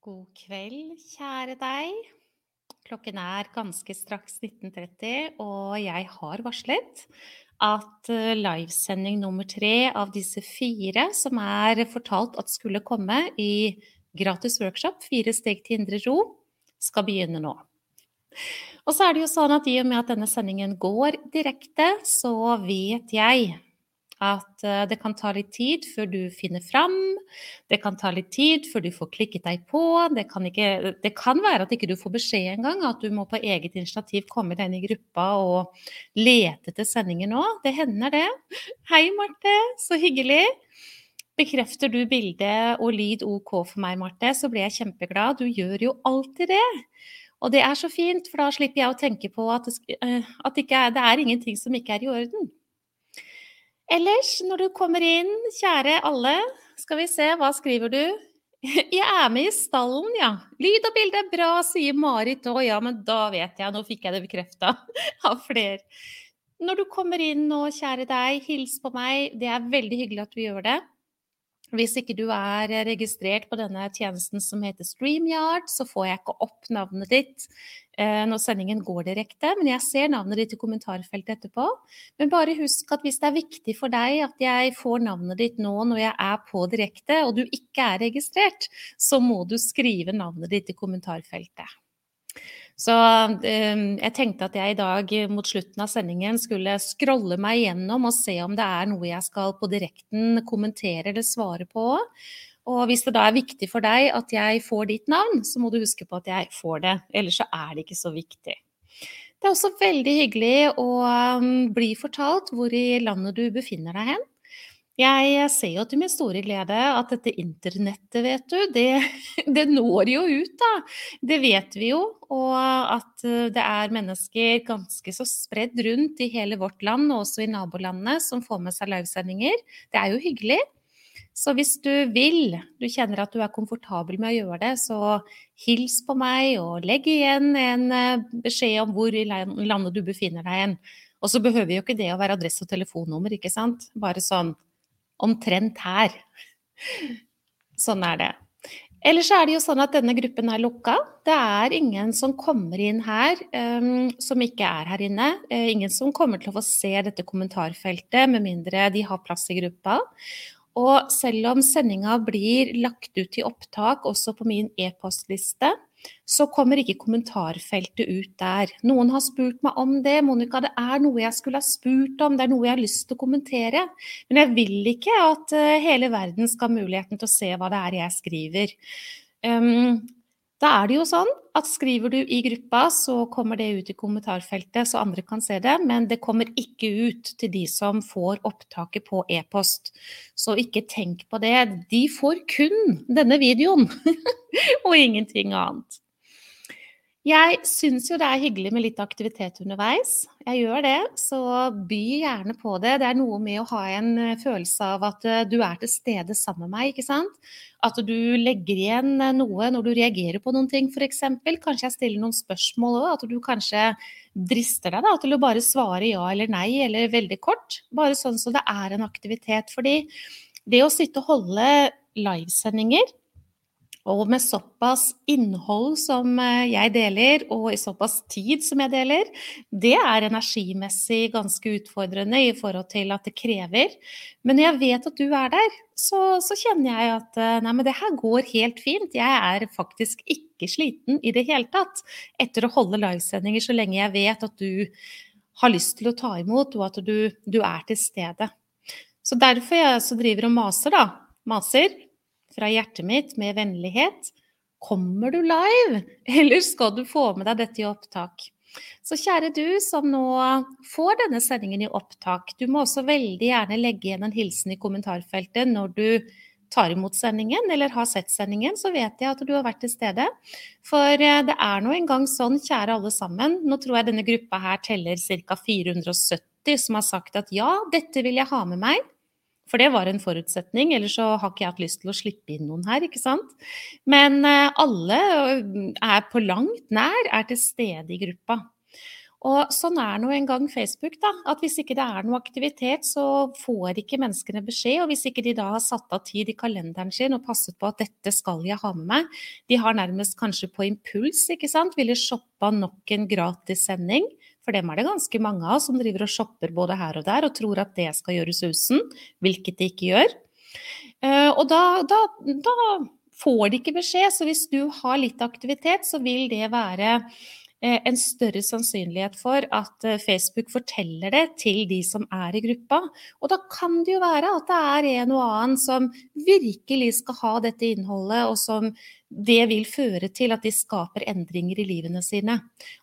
God kveld, kjære deg. Klokken er ganske straks 19.30, og jeg har varslet at eh, livesending nummer tre av disse fire som er fortalt at skulle komme i gratis workshop, Fire steg til indre ro, skal begynne nå. Og så er det jo sånn at i og med at denne sendingen går direkte, så vet jeg at eh, det kan ta litt tid før du finner fram. Det kan ta litt tid før du får klikket deg på. Det kan, ikke, det kan være at ikke du får beskjed engang, at du må på eget initiativ komme deg inn i gruppa og lete etter sendinger nå. Det hender, det. Hei, Marte. Så hyggelig. Bekrefter du bilde og lyd OK for meg, Marte, så blir jeg kjempeglad. Du gjør jo alltid det. Og det er så fint, for da slipper jeg å tenke på at, det, eh, at det, det er ingenting som ikke er i orden. Ellers, når du kommer inn, kjære alle, skal vi se, hva skriver du? Jeg er med i stallen, ja. Lyd og bilde er bra, sier Marit. Å ja, men da vet jeg, nå fikk jeg det bekrefta av flere. Når du kommer inn nå, kjære deg, hils på meg. Det er veldig hyggelig at du gjør det. Hvis ikke du er registrert på denne tjenesten som heter StreamYard, så får jeg ikke opp navnet ditt eh, når sendingen går direkte, men jeg ser navnet ditt i kommentarfeltet etterpå. Men bare husk at hvis det er viktig for deg at jeg får navnet ditt nå når jeg er på direkte, og du ikke er registrert, så må du skrive navnet ditt i kommentarfeltet. Så ehm, jeg tenkte at jeg i dag mot slutten av sendingen skulle scrolle meg gjennom og se om det er noe jeg skal på direkten kommentere eller svare på. Og hvis det da er viktig for deg at jeg får ditt navn, så må du huske på at jeg får det. Ellers så er det ikke så viktig. Det er også veldig hyggelig å ehm, bli fortalt hvor i landet du befinner deg hen. Jeg ser jo til min store glede at dette internettet, vet du, det, det, når jo ut, da. Det vet vi jo. Og at eh, det er mennesker ganske så spredd rundt i hele vårt land, og også i nabolandene, som får med seg livesendinger. Det er jo hyggelig. Så hvis du vil, du kjenner at du er komfortabel med å gjøre det, så hils på meg og legg igjen en eh, beskjed om hvor i landet du befinner deg hen. Og så behøver jo ikke det å være adresse og telefonnummer, ikke sant. Bare sånn omtrent her. Sånn er det. Ellers er det jo sånn at denne gruppen er lukka. Det er ingen som kommer inn her um, som ikke er her inne. Uh, ingen som kommer til å få se dette kommentarfeltet med mindre de har plass i gruppa. Og selv om sendinga blir lagt ut i opptak også på min e-postliste, så kommer ikke kommentarfeltet ut der. Noen har spurt meg om det. Monica, det er noe jeg skulle ha spurt om, det er noe jeg har lyst til å kommentere. Men jeg vil ikke at eh, hele verden skal ha muligheten til å se hva det er jeg skriver. Um, da er det jo sånn at skriver du i gruppa, så kommer det ut i kommentarfeltet så andre kan se det, men det kommer ikke ut til de som får opptaket på e-post. Så ikke tenk på det. De får kun denne videoen, og ingenting annet. Jeg syns jo det er hyggelig med litt aktivitet underveis. Jeg gjør det, så by gjerne på det. Det er noe med å ha en eh, følelse av at eh, du er til stede sammen med meg, ikke sant. At du legger igjen eh, noe når du reagerer på noen ting, f.eks. Kanskje jeg stiller noen spørsmål òg. At du kanskje drister deg da, til å bare svare ja eller nei, eller veldig kort. Bare sånn så det er en aktivitet. Fordi det å sitte og holde livesendinger og med såpass innhold som eh, jeg deler, og i såpass tid som jeg deler, det er energimessig ganske utfordrende i forhold til at det krever. Men når jeg vet at du er der, så, så kjenner jeg at eh, nei, men det her går helt fint. Jeg er faktisk ikke sliten i det hele tatt etter å holde livesendinger så lenge jeg vet at du har lyst til å ta imot, og at du, du er til stede. Så derfor jeg også driver og maser, da. Maser fra hjertet mitt med vennlighet. Kommer du live, eller skal du få med deg dette i opptak? Så kjære du som nå får denne sendingen i opptak, du må også veldig gjerne legge igjen en hilsen i kommentarfeltet når du tar imot sendingen eller har sett sendingen, så vet jeg at du har vært til stede. For eh, det er nå engang sånn, kjære alle sammen, nå tror jeg denne gruppa her teller ca. 470 som har sagt at ja, dette vil jeg ha med meg. For det var en forutsetning, ellers så har ikke jeg hatt lyst til å slippe inn noen her, ikke sant. Men eh, alle er på langt nær er til stede i gruppa. Og sånn er nå en gang Facebook, da. At hvis ikke det er noe aktivitet, så får ikke menneskene beskjed. Og hvis ikke de da har satt av tid i kalenderen sin og passet på at dette skal jeg ha med meg, de har nærmest kanskje på impuls, ikke sant, ville shoppa nok en gratis sending. For dem er det ganske mange av som driver og shopper både her og der og tror at det skal gjøre susen, hvilket det ikke gjør. Eh, og da, da, da får de ikke beskjed. Så hvis du har litt aktivitet, så vil det være en større sannsynlighet for at eh, Facebook forteller det til de som er i gruppa. Og da kan det jo være at det er en og annen som virkelig skal ha dette innholdet, og som det vil føre til at de skaper endringer i livene sine.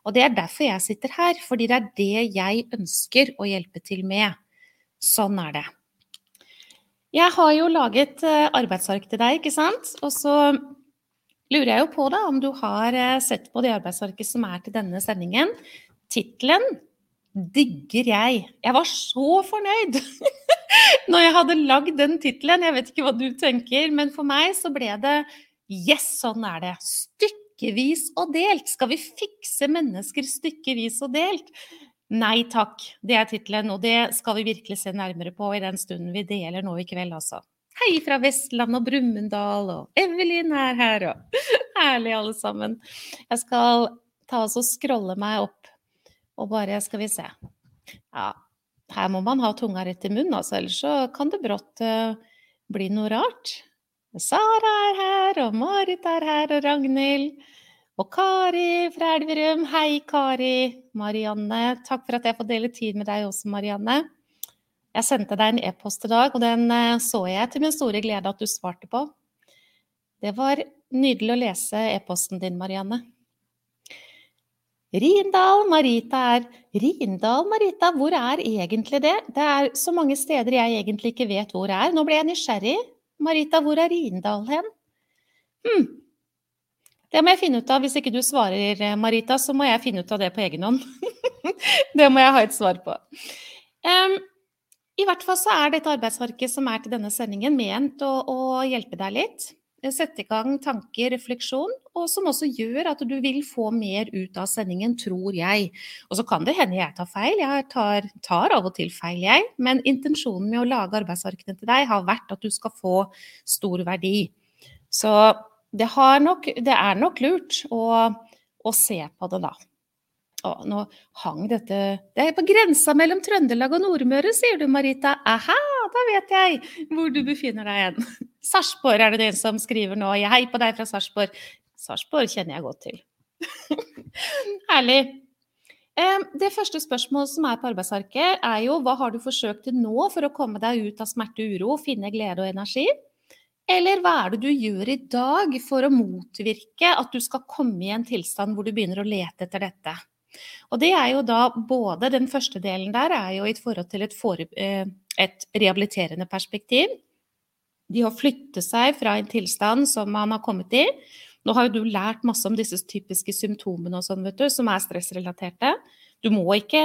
Og det er derfor jeg sitter her, fordi det er det jeg ønsker å hjelpe til med. Sånn er det. Jeg har jo laget eh, arbeidsark til deg, ikke sant. Og så lurer jeg jo på da, om du har eh, sett på det arbeidsverket som er til denne sendingen. Tittelen 'Digger jeg'. Jeg var så fornøyd når jeg hadde lagd den tittelen. Jeg vet ikke hva du tenker, men for meg så ble det Yes, sånn er det. Stykkevis og delt. Skal vi fikse mennesker stykkevis og delt? Nei takk, det er tittelen, og det skal vi virkelig se nærmere på i den stunden vi deler nå i kveld, altså. Hei fra Vestland og Brumunddal, og Evelyn er her, og herlig alle sammen. Jeg skal ta oss og scrolle meg opp, og bare skal vi se. Ja, her må man ha tunga rett i munnen, altså, ellers så kan det brått uh, bli noe rart. Sara er her, og Marit er her, og Ragnhild. Og Kari fra Elverum. Hei, Kari. Marianne. Takk for at jeg får dele tid med deg også, Marianne. Jeg sendte deg en e-post i dag, og den eh, så jeg til min store glede at du svarte på. Det var nydelig å lese e-posten din, Marianne. Rindal, Marita er Rindal, Marita, hvor er egentlig det? Det er så mange steder jeg egentlig ikke vet hvor er. Nå ble jeg nysgjerrig. Marita, hvor er Rindal hen? Hm. Det må jeg finne ut av. Hvis ikke du svarer, eh, Marita, så må jeg finne ut av det på egen hånd. det må jeg ha et svar på. Um, i hvert fall så er dette arbeidsarket som er til denne sendingen, ment å, å hjelpe deg litt. Sette i gang tanker, refleksjon, og som også gjør at du vil få mer ut av sendingen, tror jeg. Og så kan det hende jeg tar feil, jeg tar, tar av og til feil, jeg. Men intensjonen med å lage arbeidsarkene til deg har vært at du skal få stor verdi. Så det, nok, det er nok lurt å, å se på det, da. Å, nå hang dette Det er på grensa mellom Trøndelag og Nordmøre, sier du, Marita. Aha, da vet jeg hvor du befinner deg igjen. Sarpsborg er det den som skriver nå. Jeg hei på deg fra Sarpsborg. Sarpsborg kjenner jeg godt til. Herlig. Det første spørsmålet som er på arbeidsarket, er jo hva har du forsøkt til nå for å komme deg ut av smerte og uro, finne glede og energi? Eller hva er det du gjør i dag for å motvirke at du skal komme i en tilstand hvor du begynner å lete etter dette? Og det er jo da både Den første delen der er jo i forhold til et, for, eh, et rehabiliterende perspektiv. De har flyttet seg fra en tilstand som man har kommet i. Nå har jo du lært masse om disse typiske symptomene og sånn, vet du, som er stressrelaterte. Du må ikke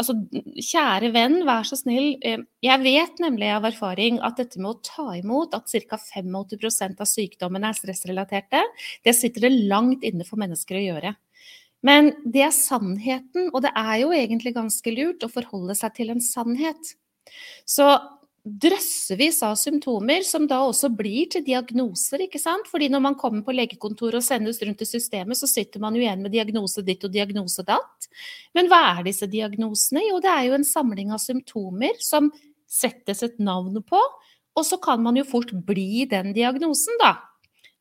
Altså, kjære venn, vær så snill. Eh, jeg vet nemlig av erfaring at dette med å ta imot at ca. 85% av sykdommene er stressrelaterte, det sitter det langt inne for mennesker å gjøre. Men det er sannheten, og det er jo egentlig ganske lurt å forholde seg til en sannhet. Så drøssevis av symptomer som da også blir til diagnoser, ikke sant. Fordi når man kommer på legekontoret og sendes rundt i systemet, så sitter man jo igjen med diagnose ditt og diagnose datt. Men hva er disse diagnosene? Jo, det er jo en samling av symptomer som settes et navn på, og så kan man jo fort bli den diagnosen, da.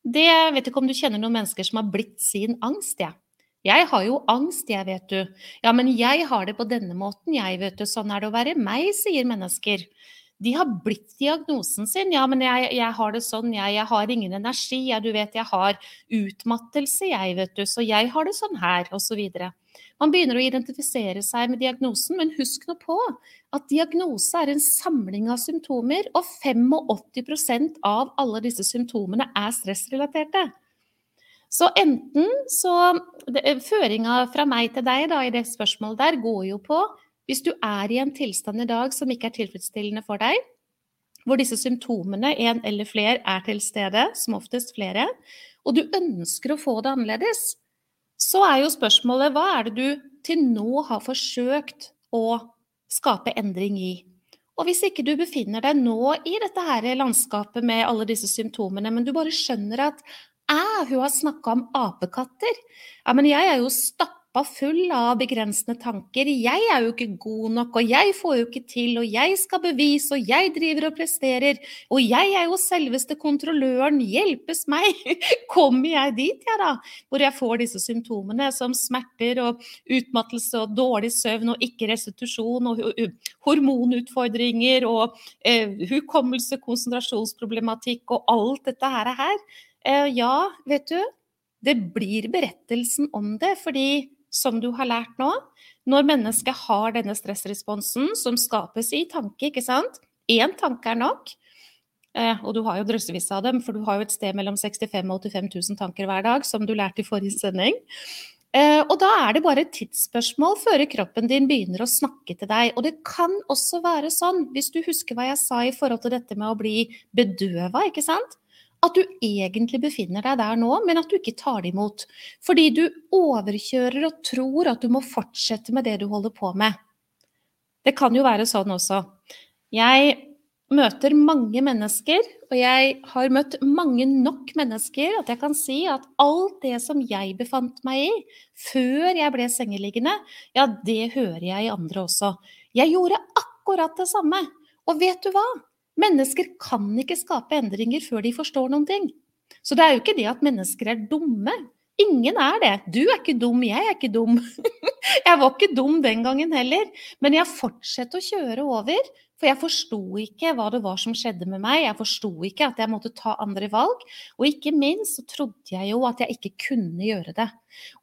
Det vet ikke om du kjenner noen mennesker som har blitt sin angst, jeg. Ja. Jeg har jo angst, jeg, vet du. Ja, men jeg har det på denne måten, jeg, vet du. Sånn er det å være meg, sier mennesker. De har blitt diagnosen sin. Ja, men jeg, jeg har det sånn, jeg, jeg, har ingen energi. Ja, du vet, jeg har utmattelse, jeg, vet du. Så jeg har det sånn her, osv. Man begynner å identifisere seg med diagnosen, men husk nå på at diagnose er en samling av symptomer, og 85% av alle disse symptomene er stressrelaterte. Så enten så Føringa fra meg til deg da, i det spørsmålet der går jo på hvis du er i en tilstand i dag som ikke er tilfredsstillende for deg, hvor disse symptomene, en eller flere, er til stede, som oftest flere, og du ønsker å få det annerledes, så er jo spørsmålet hva er det du til nå har forsøkt å skape endring i? Og hvis ikke du befinner deg nå i dette her landskapet med alle disse symptomene, men du bare skjønner at æ, hun har snakka om apekatter. Ja, men jeg er jo stappa full av begrensende tanker. Jeg er jo ikke god nok, og jeg får jo ikke til, og jeg skal bevise, og jeg driver og presterer. Og jeg er jo selveste kontrolløren, hjelpes meg! Kommer jeg dit, jeg da? Hvor jeg får disse symptomene som smerter og utmattelse og dårlig søvn og ikke restitusjon og hormonutfordringer og eh, hukommelse, konsentrasjonsproblematikk og alt dette her. Eh, ja, vet du, det blir berettelsen om det, fordi som du har lært nå, når mennesket har denne stressresponsen som skapes i tanke, ikke sant Én tanke er nok, eh, og du har jo drøssevis av dem, for du har jo et sted mellom 65 000 og 85 000 tanker hver dag, som du lærte i forrige sending. Eh, og da er det bare et tidsspørsmål før kroppen din begynner å snakke til deg. Og det kan også være sånn, hvis du husker hva jeg sa i forhold til dette med å bli bedøva, ikke sant at du egentlig befinner deg der nå, men at du ikke tar det imot. Fordi du overkjører og tror at du må fortsette med det du holder på med. Det kan jo være sånn også. Jeg møter mange mennesker, og jeg har møtt mange nok mennesker at jeg kan si at alt det som jeg befant meg i før jeg ble sengeliggende, ja, det hører jeg i andre også. Jeg gjorde akkurat det samme. Og vet du hva? Mennesker kan ikke skape endringer før de forstår noen ting. Så det er jo ikke det at mennesker er dumme. Ingen er det. Du er ikke dum, jeg er ikke dum. jeg var ikke dum den gangen heller, men jeg fortsatte å kjøre over. For jeg forsto ikke hva det var som skjedde med meg, jeg forsto ikke at jeg måtte ta andre valg. Og ikke minst så trodde jeg jo at jeg ikke kunne gjøre det.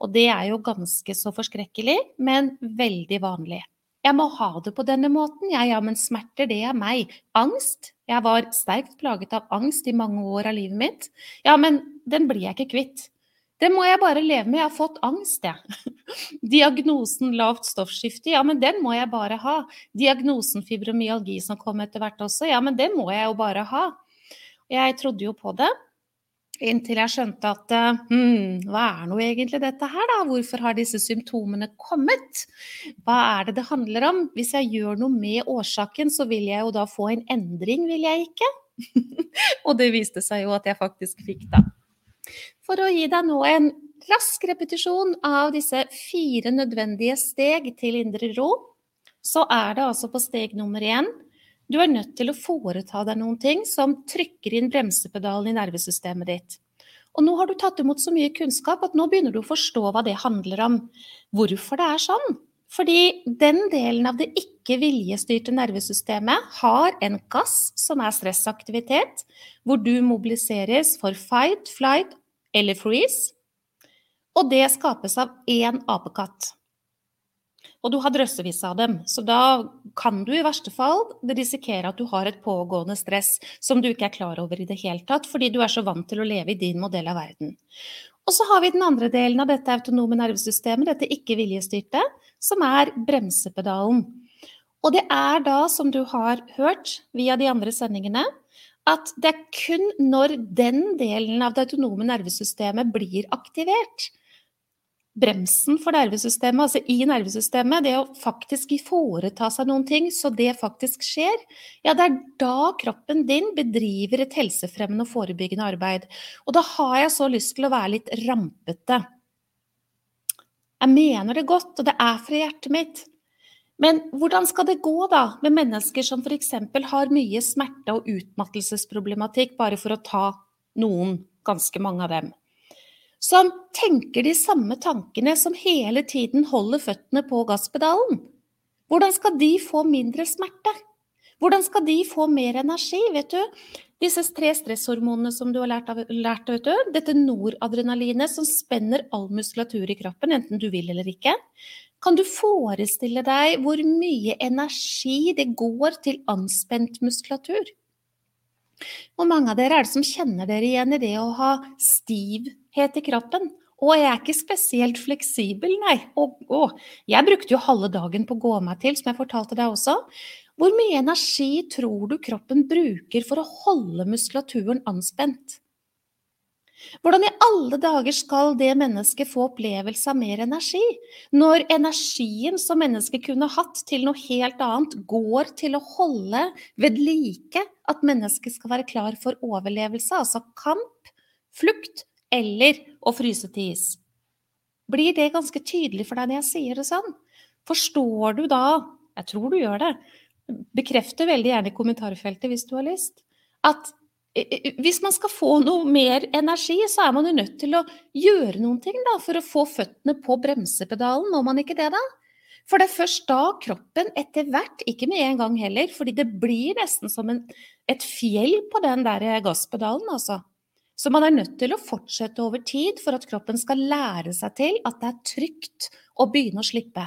Og det er jo ganske så forskrekkelig, men veldig vanlig. Jeg må ha det på denne måten. Ja, ja, men smerter, det er meg. Angst? Jeg var sterkt plaget av angst i mange år av livet mitt. Ja, men den blir jeg ikke kvitt. Det må jeg bare leve med. Jeg har fått angst, jeg. Diagnosen lavt stoffskifte, ja, men den må jeg bare ha. Diagnosen fibromyalgi som kom etter hvert også, ja, men det må jeg jo bare ha. Jeg trodde jo på det. Inntil jeg skjønte at hm, hva er nå egentlig dette her, da? Hvorfor har disse symptomene kommet? Hva er det det handler om? Hvis jeg gjør noe med årsaken, så vil jeg jo da få en endring, vil jeg ikke? og det viste seg jo at jeg faktisk fikk, da. For å gi deg nå en rask repetisjon av disse fire nødvendige steg til indre ro, så er det altså på steg nummer én du er nødt til å foreta deg noen ting som trykker inn bremsepedalen i nervesystemet ditt. Og nå har du tatt imot så mye kunnskap at nå begynner du å forstå hva det handler om. Hvorfor det er sånn. Fordi den delen av det ikke-viljestyrte nervesystemet har en gass som er stressaktivitet, hvor du mobiliseres for fight, flight eller freeze. Og det skapes av én apekatt. Og du har drøssevis av dem. Så da kan du i verste fall risikere at du har et pågående stress som du ikke er klar over i det hele tatt, fordi du er så vant til å leve i din modell av verden. Og så har vi den andre delen av dette autonome nervesystemet, dette ikke-viljestyrte, som er bremsepedalen. Og det er da, som du har hørt via de andre sendingene, at det er kun når den delen av det autonome nervesystemet blir aktivert, bremsen for nervesystemet, altså i nervesystemet, det å faktisk foreta seg noen ting så det faktisk skjer, ja, det er da kroppen din bedriver et helsefremmende og forebyggende arbeid. Og da har jeg så lyst til å være litt rampete. Jeg mener det godt, og det er fra hjertet mitt. Men hvordan skal det gå da med mennesker som f.eks. har mye smerte og utmattelsesproblematikk, bare for å ta noen, ganske mange av dem? Som tenker de samme tankene, som hele tiden holder føttene på gasspedalen. Hvordan skal de få mindre smerte? Hvordan skal de få mer energi, vet du? Disse tre stresshormonene som du har lært, av, lært vet du, dette noradrenalinet som spenner all muskulatur i kroppen, enten du vil eller ikke. Kan du forestille deg hvor mye energi det går til anspent muskulatur? Hvor mange av dere er det som kjenner dere igjen i det å ha stivhet i kroppen? Og jeg er ikke spesielt fleksibel, nei. Å, å. Jeg brukte jo halve dagen på å gå meg til, som jeg fortalte deg også. Hvor mye energi tror du kroppen bruker for å holde muskulaturen anspent? Hvordan i alle dager skal det mennesket få opplevelse av mer energi, når energien som mennesket kunne hatt til noe helt annet, går til å holde ved like at mennesket skal være klar for overlevelse, altså kamp, flukt eller å fryse til is? Blir det ganske tydelig for deg når jeg sier det sånn? Forstår du da, jeg tror du gjør det, bekrefter veldig gjerne i kommentarfeltet hvis du har lyst, at hvis man skal få noe mer energi, så er man jo nødt til å gjøre noen ting da, for å få føttene på bremsepedalen. Må man ikke det, da? For det er først da kroppen etter hvert, ikke med en gang heller, fordi det blir nesten som en, et fjell på den der gasspedalen, altså. Så man er nødt til å fortsette over tid for at kroppen skal lære seg til at det er trygt å begynne å slippe.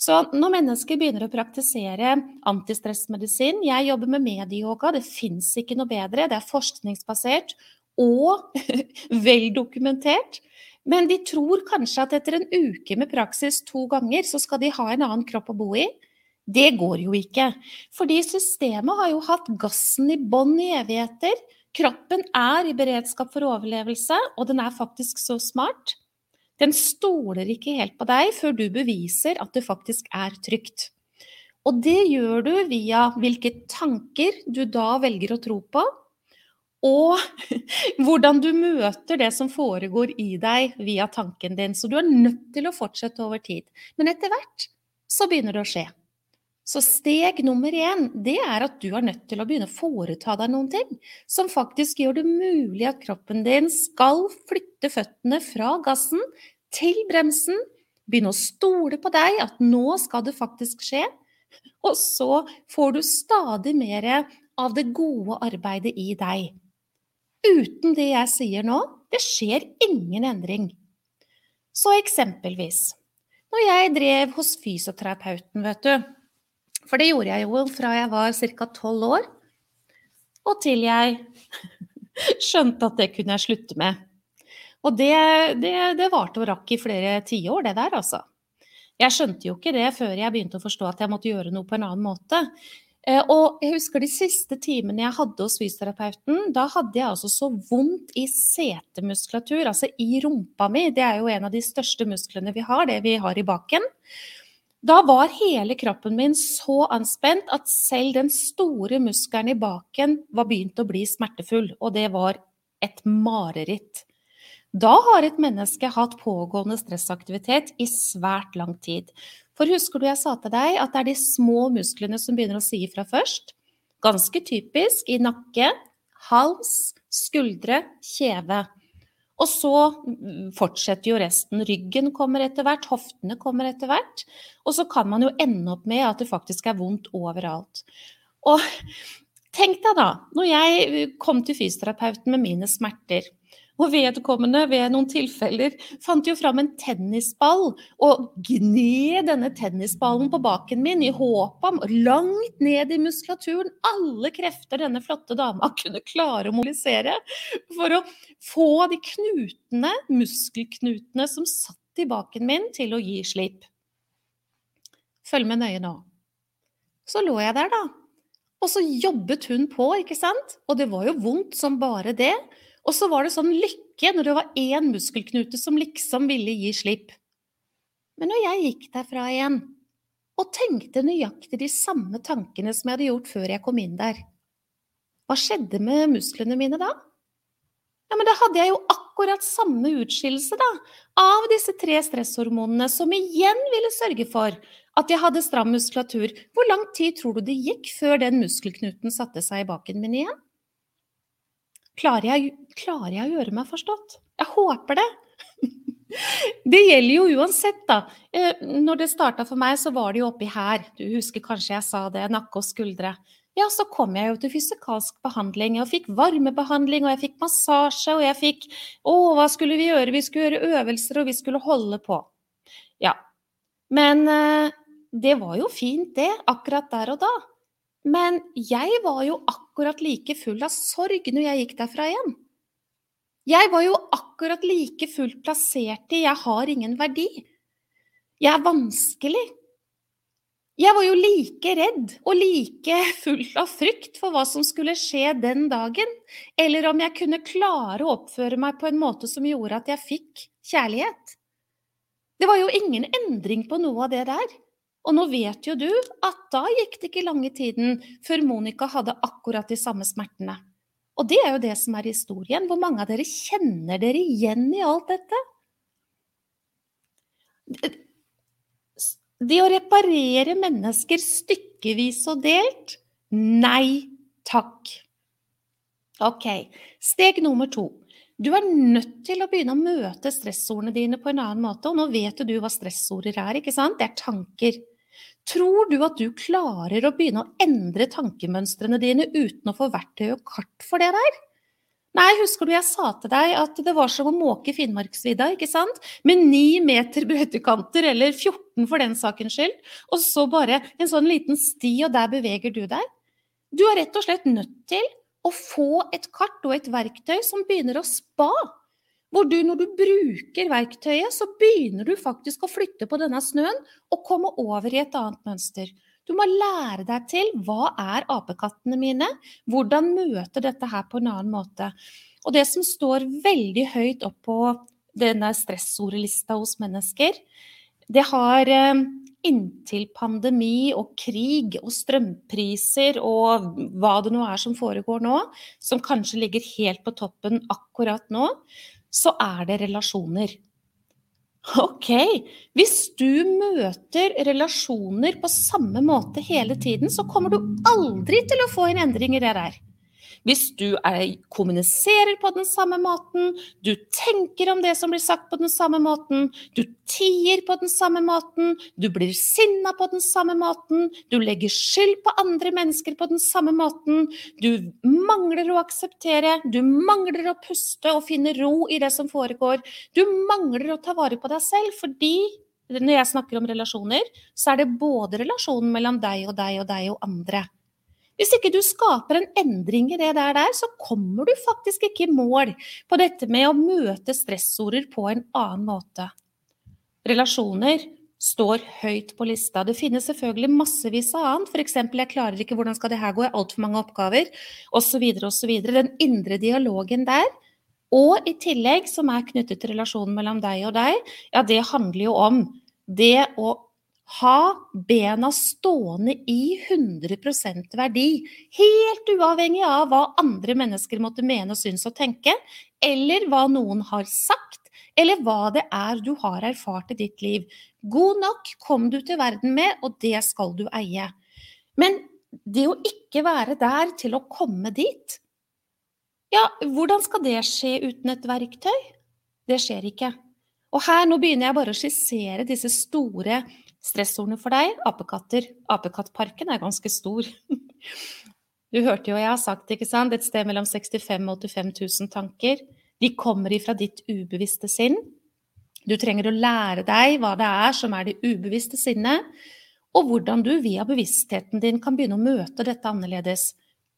Så når mennesker begynner å praktisere antistressmedisin Jeg jobber med medieyoga, det fins ikke noe bedre. Det er forskningsbasert og vel dokumentert. Men de tror kanskje at etter en uke med praksis to ganger, så skal de ha en annen kropp å bo i. Det går jo ikke. Fordi systemet har jo hatt gassen i bånn i evigheter. Kroppen er i beredskap for overlevelse, og den er faktisk så smart den stoler ikke helt på deg før du beviser at det faktisk er trygt. Og det gjør du via hvilke tanker du da velger å tro på, og hvordan du møter det som foregår i deg via tanken din. Så du er nødt til å fortsette over tid. Men etter hvert så begynner det å skje. Så steg nummer én, det er at du er nødt til å begynne å foreta deg noen ting som faktisk gjør det mulig at kroppen din skal flytte føttene fra gassen til bremsen. Begynne å stole på deg, at nå skal det faktisk skje. Og så får du stadig mer av det gode arbeidet i deg. Uten det jeg sier nå, det skjer ingen endring. Så eksempelvis, når jeg drev hos fysioterapeuten, vet du, for det gjorde jeg jo fra jeg var ca. tolv år, og til jeg skjønte at det kunne jeg slutte med. Og det, det, det varte og rakk i flere tiår, det der, altså. Jeg skjønte jo ikke det før jeg begynte å forstå at jeg måtte gjøre noe på en annen måte. Eh, og jeg husker de siste timene jeg hadde hos fysioterapeuten. Da hadde jeg altså så vondt i setemuskulatur, altså i rumpa mi. Det er jo en av de største musklene vi har, det vi har i baken. Da var hele kroppen min så anspent at selv den store muskelen i baken var begynt å bli smertefull, og det var et mareritt. Da har et menneske hatt pågående stressaktivitet i svært lang tid. For husker du jeg sa til deg at det er de små musklene som begynner å si ifra først? Ganske typisk i nakke, hals, skuldre, kjeve. Og så fortsetter jo resten. Ryggen kommer etter hvert, hoftene kommer etter hvert. Og så kan man jo ende opp med at det faktisk er vondt overalt. Og tenk deg da, når jeg kom til fysioterapeuten med mine smerter, og vedkommende ved noen tilfeller fant jo fram en tennisball og gned denne tennisballen på baken min i håp om, langt ned i muskulaturen, alle krefter denne flotte dama kunne klare å mobilisere for å få de knutene, muskelknutene som satt i baken min, til å gi slipp. Følg med nøye nå. Så lå jeg der, da. Og så jobbet hun på, ikke sant? Og det var jo vondt som bare det. Og så var det sånn lykke når det var én muskelknute som liksom ville gi slipp. Men når jeg gikk derfra igjen og tenkte nøyaktig de samme tankene som jeg hadde gjort før jeg kom inn der, hva skjedde med musklene mine da? Ja, men da hadde jeg jo akkurat samme utskillelse, da, av disse tre stresshormonene, som igjen ville sørge for at jeg hadde stram muskulatur. Hvor lang tid tror du det gikk før den muskelknuten satte seg i baken min igjen? Klarer jeg, klarer jeg å gjøre meg forstått? Jeg håper det. Det gjelder jo uansett, da. Eh, når det starta for meg, så var det jo oppi her. Du husker kanskje jeg sa det, nakke og skuldre. Ja, så kom jeg jo til fysikalsk behandling, Jeg fikk varmebehandling, og jeg fikk massasje, og jeg fikk Å, hva skulle vi gjøre? Vi skulle gjøre øvelser, og vi skulle holde på. Ja. Men eh, det var jo fint, det, akkurat der og da. Men jeg var jo akkurat like full av sorg når jeg gikk derfra igjen. Jeg var jo akkurat like fullt plassert i 'jeg har ingen verdi'. Jeg er vanskelig. Jeg var jo like redd og like full av frykt for hva som skulle skje den dagen, eller om jeg kunne klare å oppføre meg på en måte som gjorde at jeg fikk kjærlighet. Det var jo ingen endring på noe av det der. Og nå vet jo du at da gikk det ikke lange tiden før Monica hadde akkurat de samme smertene. Og det er jo det som er historien. Hvor mange av dere kjenner dere igjen i alt dette? Det å reparere mennesker stykkevis og delt? Nei takk. Ok, steg nummer to. Du er nødt til å begynne å møte stressordene dine på en annen måte. Og nå vet jo du hva stressorder er, ikke sant? Det er tanker. Tror du at du klarer å begynne å endre tankemønstrene dine uten å få verktøy og kart for det der? Nei, husker du jeg sa til deg at det var som å måke Finnmarksvidda, ikke sant? Med ni meter brøytekanter, eller 14 for den sakens skyld, og så bare en sånn liten sti, og der beveger du deg. Du er rett og slett nødt til å få et kart og et verktøy som begynner å spa. Hvor du, når du bruker verktøyet, så begynner du faktisk å flytte på denne snøen og komme over i et annet mønster. Du må lære deg til hva er apekattene mine, hvordan møte dette her på en annen måte. Og det som står veldig høyt opp på denne stressordlista hos mennesker, det har eh, inntil pandemi og krig og strømpriser og hva det nå er som foregår nå, som kanskje ligger helt på toppen akkurat nå, så er det relasjoner. Ok, hvis du møter relasjoner på samme måte hele tiden, så kommer du aldri til å få en endring i det der. Hvis du er, kommuniserer på den samme måten, du tenker om det som blir sagt på den samme måten, du tier på den samme måten, du blir sinna på den samme måten, du legger skyld på andre mennesker på den samme måten, du mangler å akseptere, du mangler å puste og finne ro i det som foregår, du mangler å ta vare på deg selv fordi når jeg snakker om relasjoner, så er det både relasjonen mellom deg og deg og deg og andre. Hvis ikke du skaper en endring i det der, der, så kommer du faktisk ikke i mål på dette med å møte stressorder på en annen måte. Relasjoner står høyt på lista. Det finnes selvfølgelig massevis av annet. F.eks.: Jeg klarer ikke, hvordan skal det her gå, jeg har altfor mange oppgaver, osv., osv. Den indre dialogen der. Og i tillegg, som er knyttet til relasjonen mellom deg og deg, ja, det handler jo om det å ha bena stående i 100% verdi, helt uavhengig av hva andre mennesker måtte mene og synes og tenke, eller hva noen har sagt, eller hva det er du har erfart i ditt liv. God nok kom du til verden med, og det skal du eie. Men det å ikke være der til å komme dit, ja, hvordan skal det skje uten et verktøy? Det skjer ikke. Og her, nå begynner jeg bare å skissere disse store Stressordene for deg, apekatter. Apekattparken er ganske stor. Du hørte jo jeg har sagt, ikke sant, et sted mellom 65 og 85 000 tanker. De kommer ifra ditt ubevisste sinn. Du trenger å lære deg hva det er som er det ubevisste sinnet, og hvordan du via bevisstheten din kan begynne å møte dette annerledes.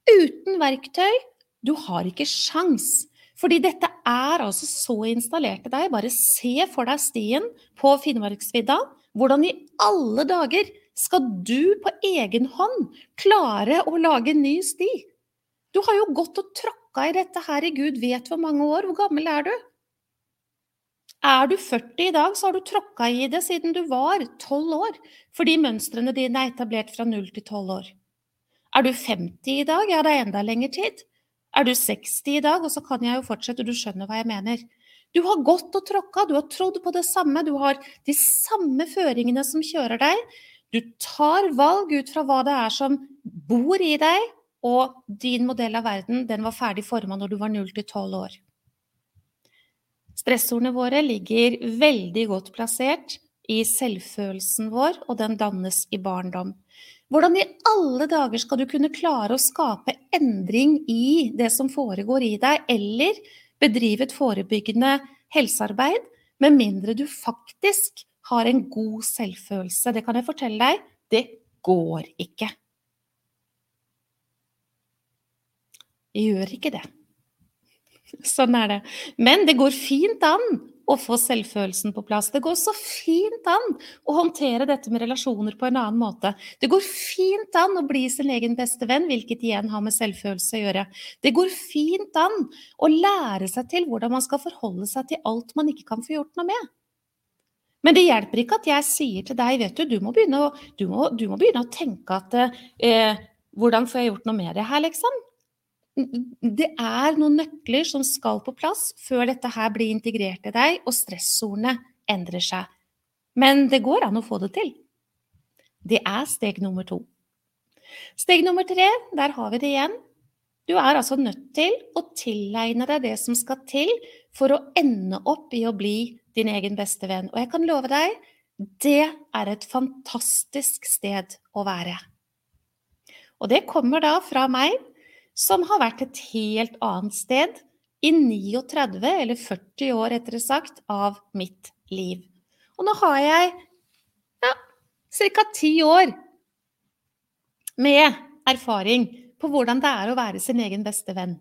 Uten verktøy, du har ikke sjans. Fordi dette er altså så installert i deg. Bare se for deg stien på Finnmarksvidda hvordan i alle dager skal du på egen hånd klare å lage en ny sti? Du har jo gått og tråkka i dette her i Gud vet hvor mange år. Hvor gammel er du? Er du 40 i dag, så har du tråkka i det siden du var 12 år, fordi mønstrene dine er etablert fra 0 til 12 år. Er du 50 i dag, ja, det er enda lengre tid. Er du 60 i dag, og så kan jeg jo fortsette, du skjønner hva jeg mener. Du har gått og tråkka, du har trodd på det samme, du har de samme føringene som kjører deg. Du tar valg ut fra hva det er som bor i deg, og din modell av verden den var ferdig forma når du var 0 til 12 år. Stressordene våre ligger veldig godt plassert i selvfølelsen vår, og den dannes i barndom. Hvordan i alle dager skal du kunne klare å skape endring i det som foregår i deg, eller bedrive et forebyggende helsearbeid, med mindre du faktisk har en god selvfølelse. Det kan jeg fortelle deg, det går ikke. Jeg gjør ikke det. Sånn er det. Men det går fint an å få selvfølelsen på plass. Det går så fint an å håndtere dette med relasjoner på en annen måte. Det går fint an å bli sin egen beste venn, hvilket igjen har med selvfølelse å gjøre. Det går fint an å lære seg til hvordan man skal forholde seg til alt man ikke kan få gjort noe med. Men det hjelper ikke at jeg sier til deg, vet du, du må begynne å, du må, du må begynne å tenke at eh, Hvordan får jeg gjort noe med det her, liksom? Det er noen nøkler som skal på plass før dette her blir integrert i deg, og stressordene endrer seg. Men det går an å få det til. Det er steg nummer to. Steg nummer tre, der har vi det igjen. Du er altså nødt til å tilegne deg det som skal til for å ende opp i å bli din egen beste venn. Og jeg kan love deg, det er et fantastisk sted å være. Og det kommer da fra meg som har vært et helt annet sted i 39, eller 40 år rettere sagt, av mitt liv. Og nå har jeg ja, ca. ti år med erfaring på hvordan det er å være sin egen beste venn.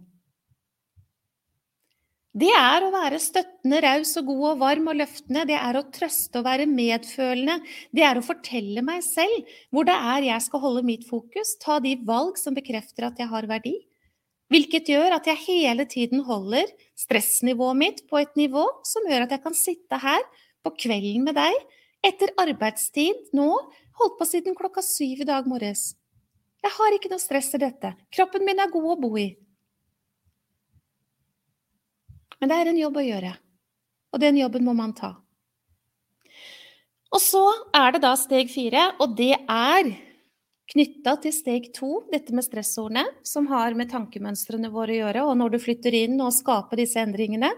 Det er å være støttende, raus og god og varm og løftende. Det er å trøste og være medfølende. Det er å fortelle meg selv hvor det er jeg skal holde mitt fokus, ta de valg som bekrefter at jeg har verdi. Hvilket gjør at jeg hele tiden holder stressnivået mitt på et nivå som gjør at jeg kan sitte her på kvelden med deg etter arbeidstid nå, holdt på siden klokka syv i dag morges. Jeg har ikke noe stress i dette. Kroppen min er god å bo i. Men det er en jobb å gjøre, og den jobben må man ta. Og så er det da steg fire, og det er knytta til steg to, dette med stressordene, som har med tankemønstrene våre å gjøre. Og når du flytter inn og skaper disse endringene,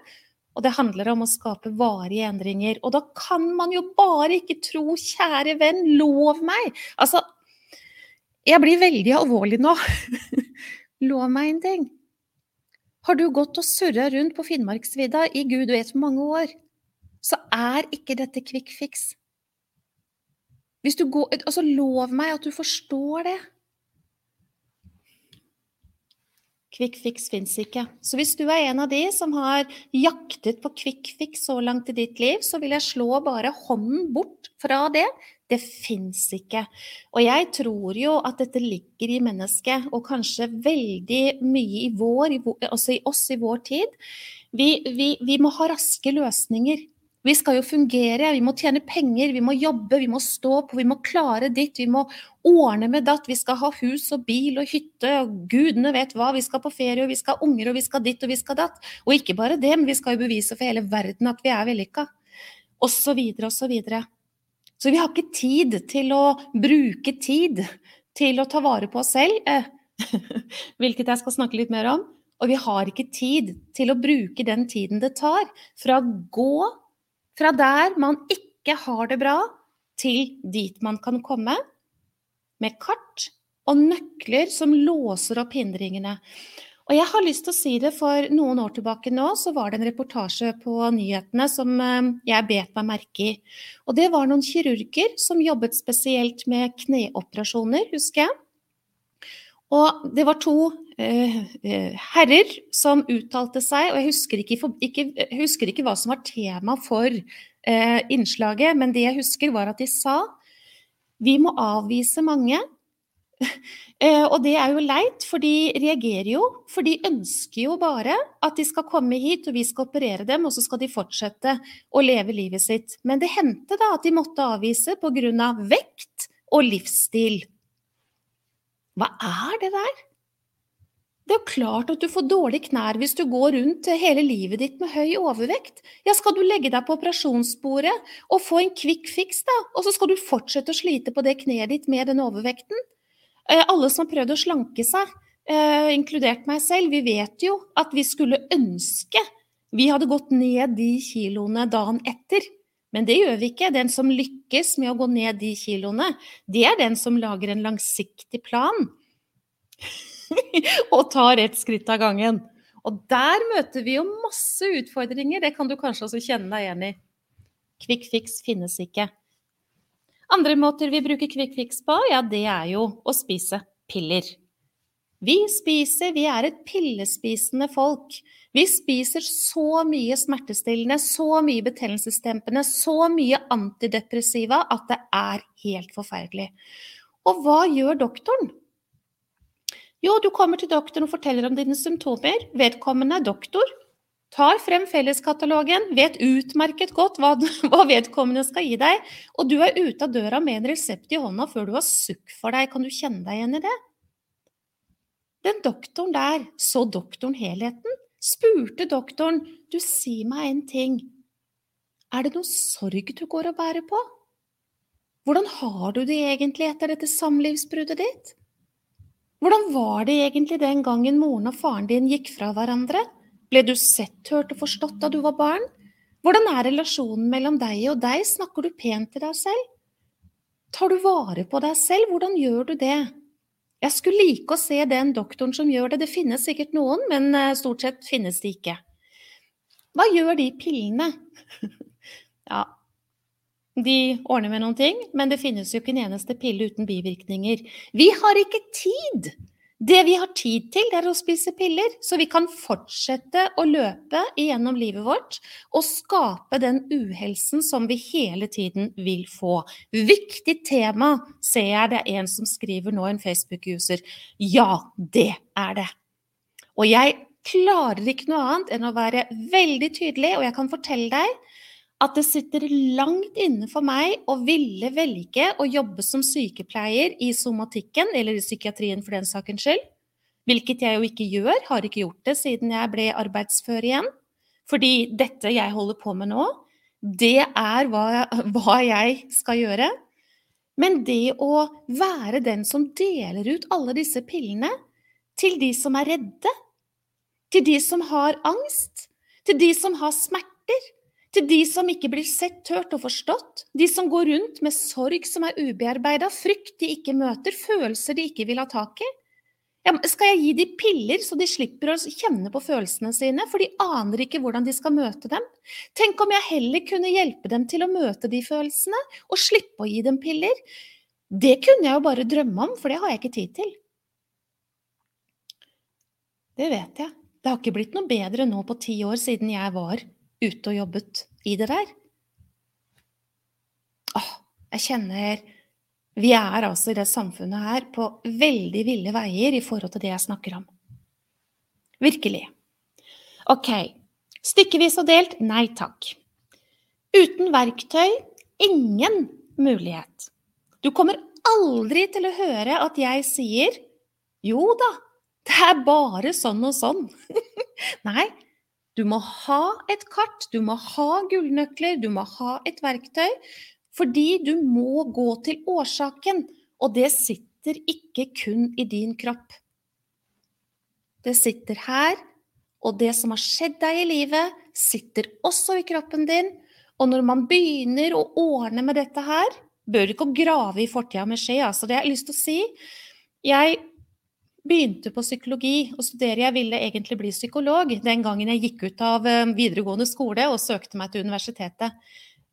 og det handler om å skape varige endringer. Og da kan man jo bare ikke tro, kjære venn, lov meg! Altså, jeg blir veldig alvorlig nå. lov meg en ting. Har du gått og surra rundt på Finnmarksvidda i gud vet hvor mange år, så er ikke dette quick fix. Går Altså, lov meg at du forstår det. Quick fix fins ikke. Så hvis du er en av de som har jaktet på quick fix så langt i ditt liv, så vil jeg slå bare hånden bort fra det. Det fins ikke. Og jeg tror jo at dette ligger i mennesket, og kanskje veldig mye i vår, altså i oss i vår tid. Vi, vi, vi må ha raske løsninger. Vi skal jo fungere, vi må tjene penger, vi må jobbe, vi må stå på, vi må klare ditt, vi må ordne med datt, vi skal ha hus og bil og hytte, og gudene vet hva, vi skal på ferie, og vi skal ha unger, og vi skal ditt, og vi skal datt. Og ikke bare det, men vi skal jo bevise for hele verden at vi er vellykka. Og så videre og så videre. Så vi har ikke tid til å bruke tid til å ta vare på oss selv, eh, hvilket jeg skal snakke litt mer om. Og vi har ikke tid til å bruke den tiden det tar fra å gå fra der man ikke har det bra, til dit man kan komme, med kart og nøkler som låser opp hindringene. Og jeg har lyst til å si det, for noen år tilbake nå så var det en reportasje på nyhetene som eh, jeg bet meg merke i. Og det var noen kirurger som jobbet spesielt med kneoperasjoner, husker jeg. Og det var to herrer som uttalte seg, og jeg husker ikke, ikke, husker ikke hva som var tema for eh, innslaget, men det jeg husker, var at de sa vi må avvise mange. eh, og det er jo leit, for de reagerer jo. For de ønsker jo bare at de skal komme hit, og vi skal operere dem, og så skal de fortsette å leve livet sitt. Men det hendte da at de måtte avvise pga. Av vekt og livsstil. Hva er det der? Det er jo klart at du får dårlige knær hvis du går rundt hele livet ditt med høy overvekt. Ja, skal du legge deg på operasjonsbordet og få en quick fix, da, og så skal du fortsette å slite på det kneet ditt med den overvekten? Eh, alle som har prøvd å slanke seg, eh, inkludert meg selv, vi vet jo at vi skulle ønske vi hadde gått ned de kiloene dagen etter. Men det gjør vi ikke. Den som lykkes med å gå ned de kiloene, det er den som lager en langsiktig plan og tar ett skritt av gangen. Og der møter vi jo masse utfordringer, det kan du kanskje også kjenne deg igjen i. Quick fix finnes ikke. Andre måter vi bruker quick fix på, ja, det er jo å spise piller. Vi spiser, vi er et pillespisende folk. Vi spiser så mye smertestillende, så mye betennelsesdempende, så mye antidepressiva at det er helt forferdelig. Og hva gjør doktoren? Jo, du kommer til doktoren og forteller om dine symptomer. Vedkommende er doktor. Tar frem felleskatalogen, vet utmerket godt hva, hva, vedkommende skal gi deg, og du er ute av døra med en resept i hånda før du har sukk for deg. Kan du kjenne deg igjen i det? Den doktoren der, så doktoren helheten? Spurte doktoren, du si meg en ting, er det noe sorg du går og bærer på? Hvordan har du det egentlig etter dette samlivsbruddet ditt? Hvordan var det egentlig den gangen moren og faren din gikk fra hverandre? Ble du sett, hørt og forstått da du var barn? Hvordan er relasjonen mellom deg og deg, snakker du pent til deg selv? Tar du vare på deg selv, hvordan gjør du det? Jeg skulle like å se den doktoren som gjør det. Det finnes sikkert noen, men eh, stort sett finnes de ikke. Hva gjør de pillene? ja, de ordner med noen ting, men det finnes jo ikke en eneste pille uten bivirkninger. Vi har ikke tid det vi har tid til, det er å spise piller, så vi kan fortsette å løpe igjennom livet vårt og skape den uhelsen som vi hele tiden vil få. Viktig tema, ser jeg det er en som skriver nå, en Facebook-user. Ja, det er det. Og jeg klarer ikke noe annet enn å være veldig tydelig, og jeg kan fortelle deg at det sitter langt inne for meg å ville velge å jobbe som sykepleier i somatikken, eller i psykiatrien for den sakens skyld. Hvilket jeg jo ikke gjør, har ikke gjort det siden jeg ble arbeidsfør igjen. Fordi dette jeg holder på med nå, det er hva, hva jeg skal gjøre. Men det å være den som deler ut alle disse pillene til de som er redde, til de som har angst, til de som har smerter, til de som ikke blir sett, hørt og forstått, de som går rundt med sorg som er ubearbeida, frykt de ikke møter, følelser de ikke vil ha tak i. Ja, skal jeg gi de piller så de slipper å kjenne på følelsene sine, for de aner ikke hvordan de skal møte dem? Tenk om jeg heller kunne hjelpe dem til å møte de følelsene, og slippe å gi dem piller? Det kunne jeg jo bare drømme om, for det har jeg ikke tid til. Det vet jeg. Det har ikke blitt noe bedre nå på ti år siden jeg var ute og jobbet i det der. Åh, jeg kjenner Vi er altså i det samfunnet her på veldig ville veier i forhold til det jeg snakker om. Virkelig. Ok. Stykkevis og delt nei takk. Uten verktøy ingen mulighet. Du kommer aldri til å høre at jeg sier jo da, det er bare sånn og sånn. Nei, du må ha et kart, du må ha gullnøkler, du må ha et verktøy. Fordi du må gå til årsaken, og det sitter ikke kun i din kropp. Det sitter her, og det som har skjedd deg i livet, sitter også i kroppen din. Og når man begynner å ordne med dette her, bør ikke grave i fortida med skje. Altså, det har jeg lyst til å si. Jeg begynte på psykologi og studere. Jeg ville egentlig bli psykolog den gangen jeg gikk ut av eh, videregående skole og søkte meg til universitetet.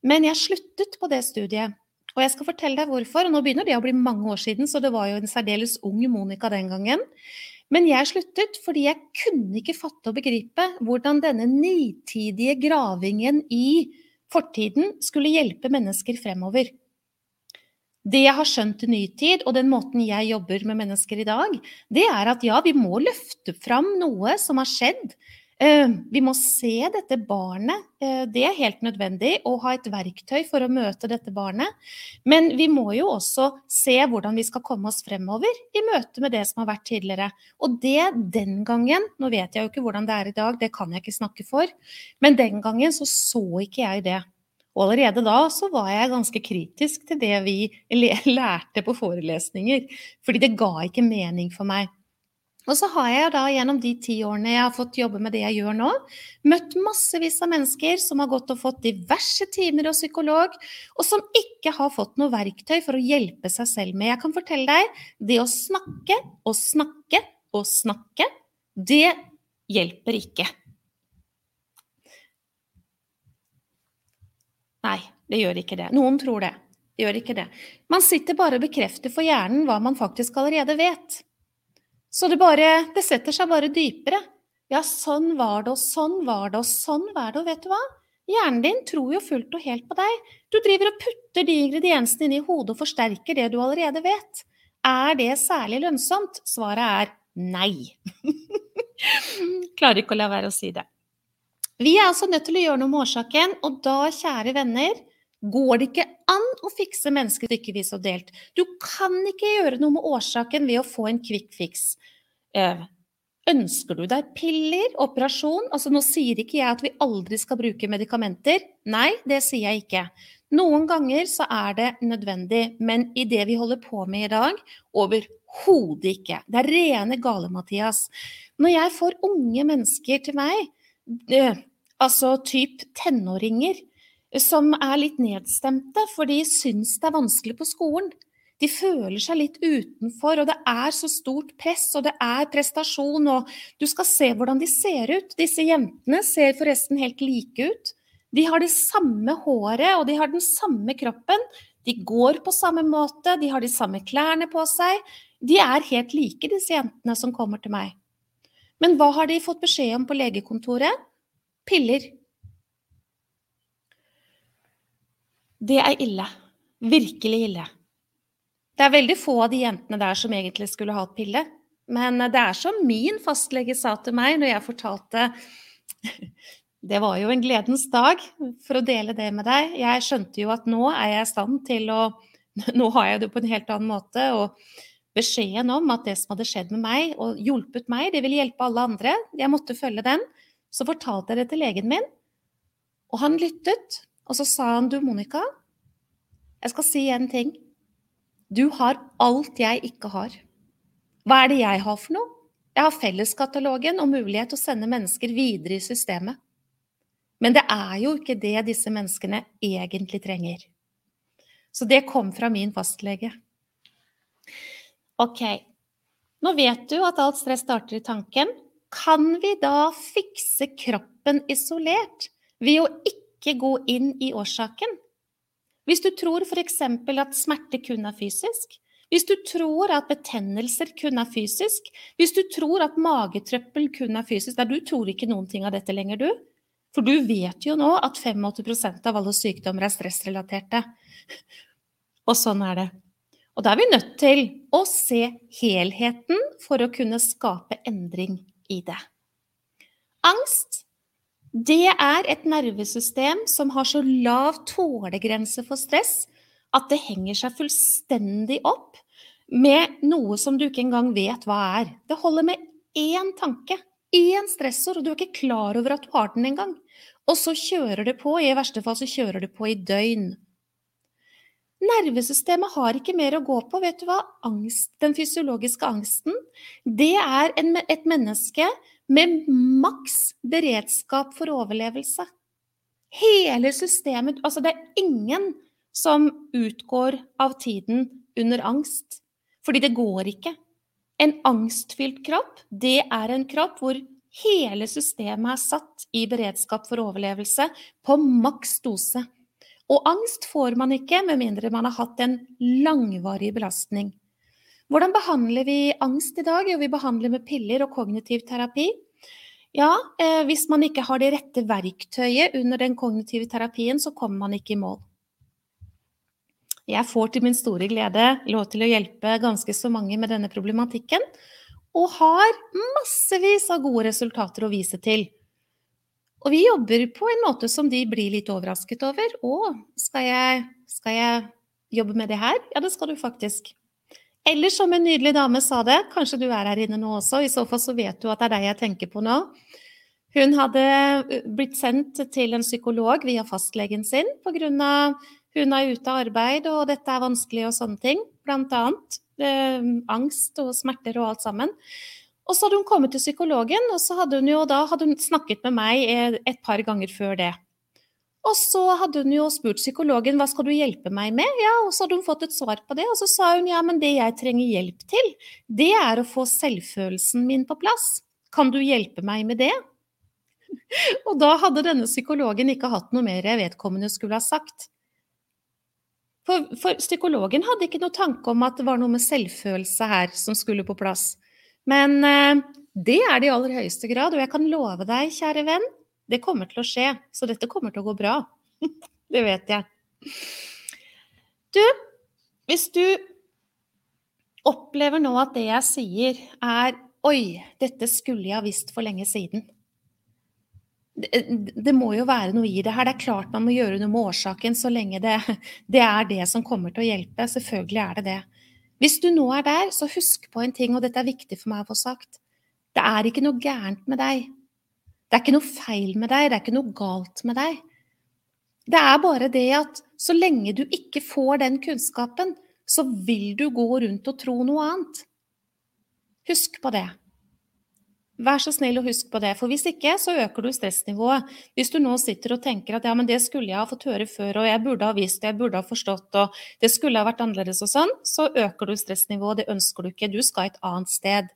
Men jeg sluttet på det studiet. Og jeg skal fortelle deg hvorfor. og Nå begynner det å bli mange år siden, så det var jo en særdeles ung Monica den gangen. Men jeg sluttet fordi jeg kunne ikke fatte og begripe hvordan denne nitidige gravingen i fortiden skulle hjelpe mennesker fremover. Det jeg har skjønt i ny tid, og den måten jeg jobber med mennesker i dag, det er at ja, vi må løfte fram noe som har skjedd. Eh, vi må se dette barnet. Eh, det er helt nødvendig å ha et verktøy for å møte dette barnet. Men vi må jo også se hvordan vi skal komme oss fremover i møte med det som har vært tidligere. Og det den gangen, nå vet jeg jo ikke hvordan det er i dag, det kan jeg ikke snakke for, men den gangen så så ikke jeg det. Og allerede da så var jeg ganske kritisk til det vi lærte på forelesninger, fordi det ga ikke mening for meg. Og så har jeg da gjennom de ti årene jeg har fått jobbe med det jeg gjør nå, møtt massevis av mennesker som har gått og fått diverse timer hos psykolog, og som ikke har fått noe verktøy for å hjelpe seg selv med. Jeg kan fortelle deg, det å snakke og snakke og snakke, det hjelper ikke. Nei, det gjør ikke det. Noen tror det. Det gjør ikke det. Man sitter bare og bekrefter for hjernen hva man faktisk allerede vet. Så det bare Det setter seg bare dypere. Ja, sånn var det, og sånn var det, og sånn var det, og vet du hva? Hjernen din tror jo fullt og helt på deg. Du driver og putter de ingrediensene inn i hodet og forsterker det du allerede vet. Er det særlig lønnsomt? Svaret er nei. Klarer ikke å la være å si det. Vi er altså nødt til å gjøre noe med årsaken, og da, kjære venner, går det ikke an å fikse mennesker stykkevis og delt. Du kan ikke gjøre noe med årsaken ved å få en quick fix. Eh, Ønsker du deg piller, operasjon? Altså Nå sier ikke jeg at vi aldri skal bruke medikamenter. Nei, det sier jeg ikke. Noen ganger så er det nødvendig, men i det vi holder på med i dag, overhodet ikke. Det er rene gale, Mathias. Når jeg får unge mennesker til meg, eh, altså typ tenåringer, som er litt nedstemte, for de syns det er vanskelig på skolen. De føler seg litt utenfor, og det er så stort press, og det er prestasjon, og du skal se hvordan de ser ut. Disse jentene ser forresten helt like ut. De har det samme håret, og de har den samme kroppen. De går på samme måte, de har de samme klærne på seg. De er helt like, disse jentene som kommer til meg. Men hva har de fått beskjed om på legekontoret? Piller. Det er ille. Virkelig ille. Det er veldig få av de jentene der som egentlig skulle hatt pille. Men det er som min fastlege sa til meg når jeg fortalte Det var jo en gledens dag for å dele det med deg. Jeg skjønte jo at nå er jeg i stand til å Nå har jeg det på en helt annen måte. Og beskjeden om at det som hadde skjedd med meg og hjulpet meg, det ville hjelpe alle andre. Jeg måtte følge den. Så fortalte jeg det til legen min, og han lyttet. Og så sa han, du Monica, jeg skal si en ting. Du har alt jeg ikke har. Hva er det jeg har for noe? Jeg har felleskatalogen og mulighet til å sende mennesker videre i systemet. Men det er jo ikke det disse menneskene egentlig trenger. Så det kom fra min fastlege. Ok, nå vet du at alt stress starter i tanken. Kan vi da fikse kroppen isolert ved å ikke gå inn i årsaken? Hvis du tror f.eks. at smerte kun er fysisk, hvis du tror at betennelser kun er fysisk, hvis du tror at magetrøppel kun er fysisk Da du tror ikke noen ting av dette lenger, du. For du vet jo nå at 85% av alle sykdommer er stressrelaterte. Og sånn er det. Og da er vi nødt til å se helheten for å kunne skape endring i det. Angst det er et nervesystem som har så lav tålegrense for stress at det henger seg fullstendig opp med noe som du ikke engang vet hva er. Det holder med én tanke, én stressord, og du er ikke klar over at du har den engang. Og så kjører det på, i verste fall så kjører det på i døgn. Nervesystemet har ikke mer å gå på. Vet du hva? Angst, den fysiologiske angsten, det er en, et menneske med maks beredskap for overlevelse. Hele systemet Altså, det er ingen som utgår av tiden under angst. Fordi det går ikke. En angstfylt kropp, det er en kropp hvor hele systemet er satt i beredskap for overlevelse på maks dose. Og angst får man ikke med mindre man har hatt en langvarig belastning. Hvordan behandler vi angst i dag? Jo, vi behandler med piller og kognitiv terapi. Ja, eh, hvis man ikke har det rette verktøyet under den kognitive terapien, så kommer man ikke i mål. Jeg får til min store glede lov til å hjelpe ganske så mange med denne problematikken, og har massevis av gode resultater å vise til. Og vi jobber på en måte som de blir litt overrasket over. Å, skal jeg, skal jeg jobbe med det her? Ja, det skal du faktisk. Eller som en nydelig dame sa det, kanskje du er her inne nå også, i så fall så vet du at det er deg jeg tenker på nå. Hun hadde blitt sendt til en psykolog via fastlegen sin pga. hun er ute av arbeid og dette er vanskelig og sånne ting. Annet eh, angst og smerter og alt sammen. Og så hadde hun kommet til psykologen, og så hadde hun jo da hadde hun snakket med meg eh, et par ganger før det. Og så hadde hun jo spurt psykologen hva skal du hjelpe meg med, ja, og så hadde hun fått et svar på det. Og så sa hun ja, men det jeg trenger hjelp til, det er å få selvfølelsen min på plass. Kan du hjelpe meg med det? Og da hadde denne psykologen ikke hatt noe mer vedkommende skulle ha sagt. For, for, psykologen hadde ikke noe tanke om at det var noe med selvfølelse her som skulle på plass. Men eh, det er det i aller høyeste grad, og jeg kan love deg, kjære venn, det kommer til å skje. Så dette kommer til å gå bra. det vet jeg. Du, hvis du opplever nå at det jeg sier er Oi, dette skulle jeg ha visst for lenge siden. Det, det, må jo være noe i det her. Det er klart man må gjøre noe med årsaken så lenge det, det er det som kommer til å hjelpe. Selvfølgelig er det det. Hvis du nå er der, så husk på en ting, og dette er viktig for meg å få sagt. Det er ikke noe gærent med deg. Det er ikke noe feil med deg, det er ikke noe galt med deg. Det er bare det at så lenge du ikke får den kunnskapen, så vil du gå rundt og tro noe annet. Husk på det. Vær så snill og husk på det, for hvis ikke, så øker du stressnivået. Hvis du nå sitter og tenker at ja, men det skulle jeg ha fått høre før, og jeg burde ha visst, jeg burde ha forstått, og det skulle ha vært annerledes og sånn, så øker du stressnivået. Det ønsker du ikke. Du skal et annet sted.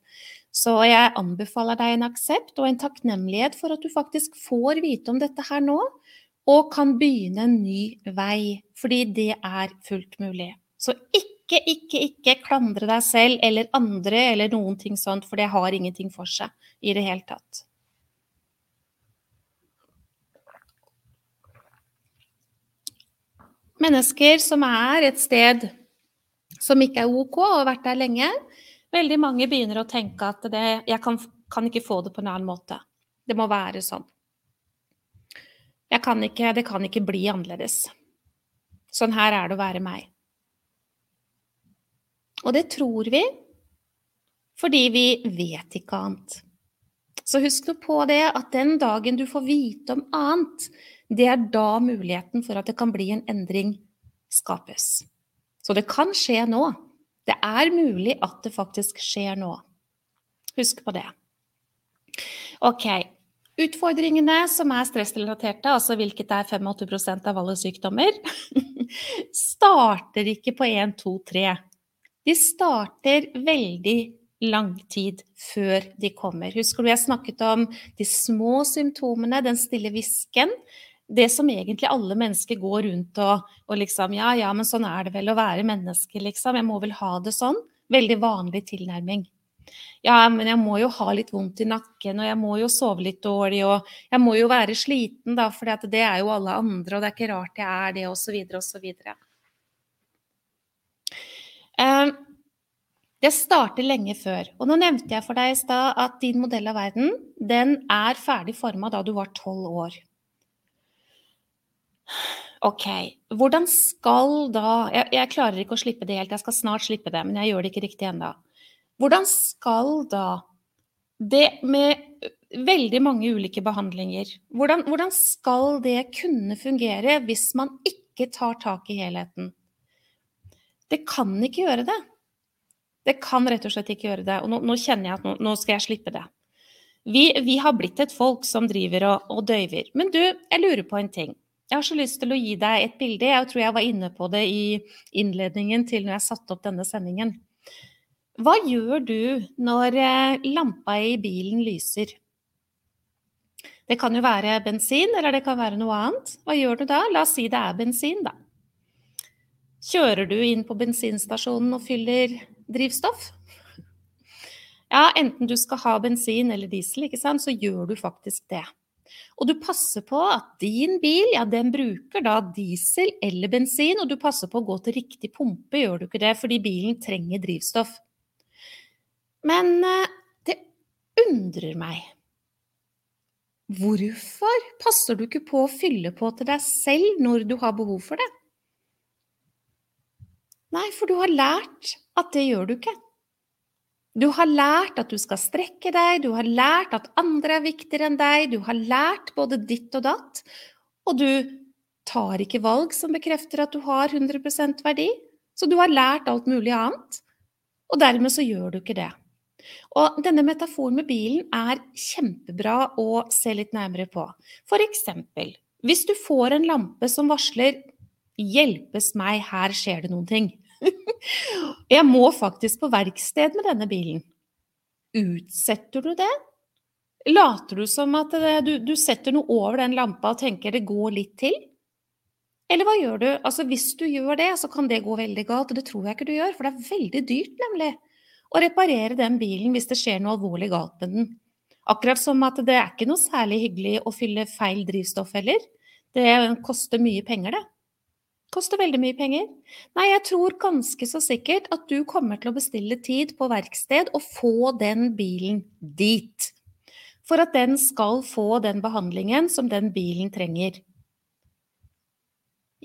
Så jeg anbefaler deg en aksept og en takknemlighet for at du faktisk får vite om dette her nå, og kan begynne en ny vei, fordi det er fullt mulig. Så ikke, ikke, ikke klandre deg selv eller andre eller noen ting sånt, for det har ingenting for seg i det hele tatt. Mennesker som er et sted som ikke er OK og har vært der lenge, Veldig mange begynner å tenke at det, jeg kan, kan, ikke få det på en annen måte. Det må være sånn. Kan ikke, det kan ikke bli annerledes. Sånn her er det å være meg. Og det tror vi fordi vi vet ikke annet. Så husk nå på det at den dagen du får vite om annet, det er da muligheten for at det kan bli en endring skapes. Så det kan skje nå. Det er mulig at det faktisk skjer nå. Husk på det. Ok. Utfordringene som er stressrelaterte, altså hvilket er 85% av alle sykdommer, starter ikke på 1, 2, 3. De starter veldig lang tid før de kommer. Husker du jeg snakket om de små symptomene, den stille hvisken? det som egentlig alle mennesker går rundt og, og, liksom Ja, ja, men sånn er det vel å være menneske, liksom. Jeg må vel ha det sånn. Veldig vanlig tilnærming. Ja, men jeg må jo ha litt vondt i nakken, og jeg må jo sove litt dårlig, og jeg må jo være sliten, da, for det er jo alle andre, og det er ikke rart jeg er det, osv., osv. Det starter lenge før. Og nå nevnte jeg for deg i stad at din modell av verden den er ferdig forma da du var tolv år. Ok, hvordan skal da jeg, jeg, klarer ikke å slippe det helt, jeg skal snart slippe det, men jeg gjør det ikke riktig ennå. Hvordan skal da det med veldig mange ulike behandlinger, hvordan, hvordan skal det kunne fungere hvis man ikke tar tak i helheten? Det kan ikke gjøre det. Det kan rett og slett ikke gjøre det. Og nå, nå kjenner jeg at nå, nå, skal jeg slippe det. Vi, vi, har blitt et folk som driver og, og døyver. Men du, jeg lurer på en ting. Jeg har så lyst til å gi deg et bilde. Jeg tror jeg var inne på det i innledningen til når jeg satte opp denne sendingen. Hva gjør du når eh, lampa i bilen lyser? Det kan jo være bensin, eller det kan være noe annet. Hva gjør du da? La oss si det er bensin, da. Kjører du inn på bensinstasjonen og fyller drivstoff? Ja, enten du skal ha bensin eller diesel, ikke sant, så gjør du faktisk det. Og du passer på at din bil, ja, den bruker da diesel eller bensin, og du passer på å gå til riktig pumpe, gjør du ikke det, fordi bilen trenger drivstoff. Men eh, det undrer meg. Hvorfor passer du ikke på å fylle på til deg selv når du har behov for det? Nei, for du har lært at det gjør du ikke. Du har lært at du skal strekke deg, du har lært at andre er viktigere enn deg, du har lært både ditt og datt, og du tar ikke valg som bekrefter at du har 100% verdi, så du har lært alt mulig annet, og dermed så gjør du ikke det. Og denne metaforen med bilen er kjempebra å se litt nærmere på. For eksempel, hvis du får en lampe som varsler 'Hjelpes meg, her skjer det noen ting', jeg må faktisk på verksted med denne bilen. Utsetter du det? Later du som at du, du, setter noe over den lampa og tenker det går litt til? Eller hva gjør du? Altså Hvis du gjør det, så kan det gå veldig galt, og det tror jeg ikke du gjør, for det er veldig dyrt, nemlig. å reparere den bilen hvis det skjer noe alvorlig galt med den. Akkurat som at det er ikke noe særlig hyggelig å fylle feil drivstoff heller. Det koster mye penger, det. Koster veldig mye penger. Nei, jeg tror ganske så sikkert at du kommer til å bestille tid på verksted og få den bilen dit. For at den skal få den behandlingen som den bilen trenger.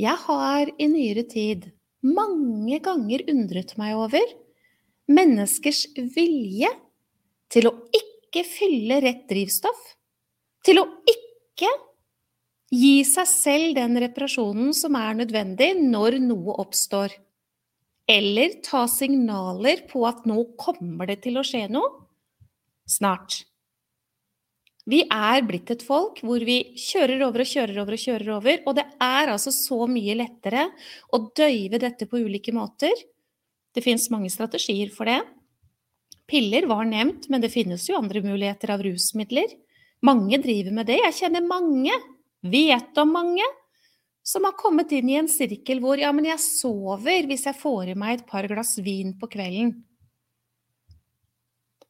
Jeg har i nyere tid mange ganger undret meg over menneskers vilje til å ikke fylle rett drivstoff. Til å ikke gi seg selv den reparasjonen som er nødvendig når noe oppstår. Eller ta signaler på at nå kommer det til å skje noe snart. Vi er blitt et folk hvor vi kjører over og kjører over og kjører over, og det er altså så mye lettere å døyve dette på ulike måter. Det fins mange strategier for det. Piller var nevnt, men det finnes jo andre muligheter av rusmidler. Mange driver med det. Jeg kjenner mange, vet om mange, som har kommet inn i en sirkel hvor ja, men jeg sover hvis jeg får i meg et par glass vin på kvelden.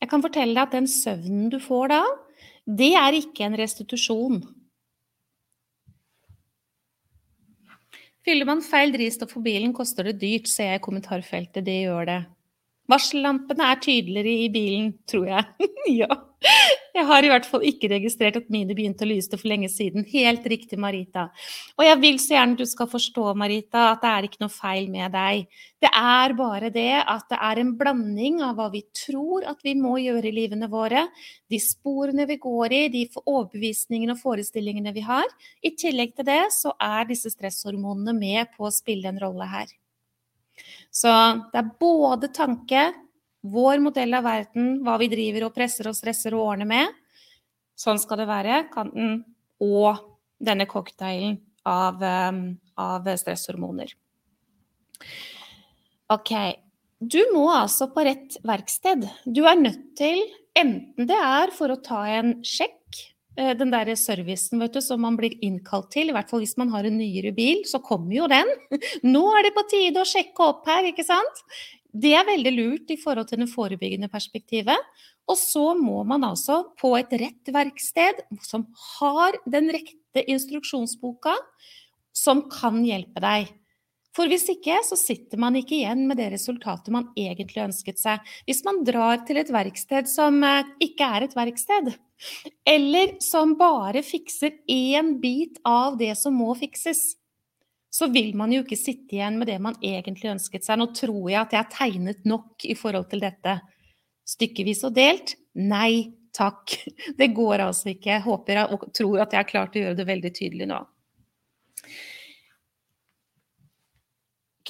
Jeg kan fortelle deg at den søvnen du får da, det er ikke en restitusjon. Fyller man feil drivstoff på bilen, koster det dyrt, ser jeg i kommentarfeltet. Det gjør det. Varsellampene er tydeligere i bilen, tror jeg. ja. Jeg har i hvert fall ikke registrert at mine begynte å lyse for lenge siden. Helt riktig, Marita. Og jeg vil så gjerne du skal forstå, Marita, at det er ikke noe feil med deg. Det er bare det at det er en blanding av hva vi tror at vi må gjøre i livene våre, de sporene vi går i, de overbevisningene og forestillingene vi har. I tillegg til det så er disse stresshormonene med på å spille en rolle her. Så det er både tanke, vår modell av verden, hva vi driver og presser og stresser og ordner med. Sånn skal det være. Kanten og denne cocktailen av, um, av stresshormoner. OK. Du må altså på rett verksted. Du er nødt til, enten det er for å ta en sjekk, den der servicen vet du, som man blir innkalt til, i hvert fall hvis man har en nyere bil, så kommer jo den. Nå er det på tide å sjekke opp her, ikke sant? Det er veldig lurt i forhold til det forebyggende perspektivet. Og så må man altså på et rett verksted som har den rette instruksjonsboka, som kan hjelpe deg. For hvis ikke, så sitter man ikke igjen med det resultatet man egentlig ønsket seg. Hvis man drar til et verksted som eh, ikke er et verksted, eller som bare fikser én bit av det som må fikses, så vil man jo ikke sitte igjen med det man egentlig ønsket seg. Nå tror jeg at jeg har tegnet nok i forhold til dette. Stykkevis og delt? Nei takk. Det går altså ikke. Jeg håper og tror at jeg har klart å gjøre det veldig tydelig nå.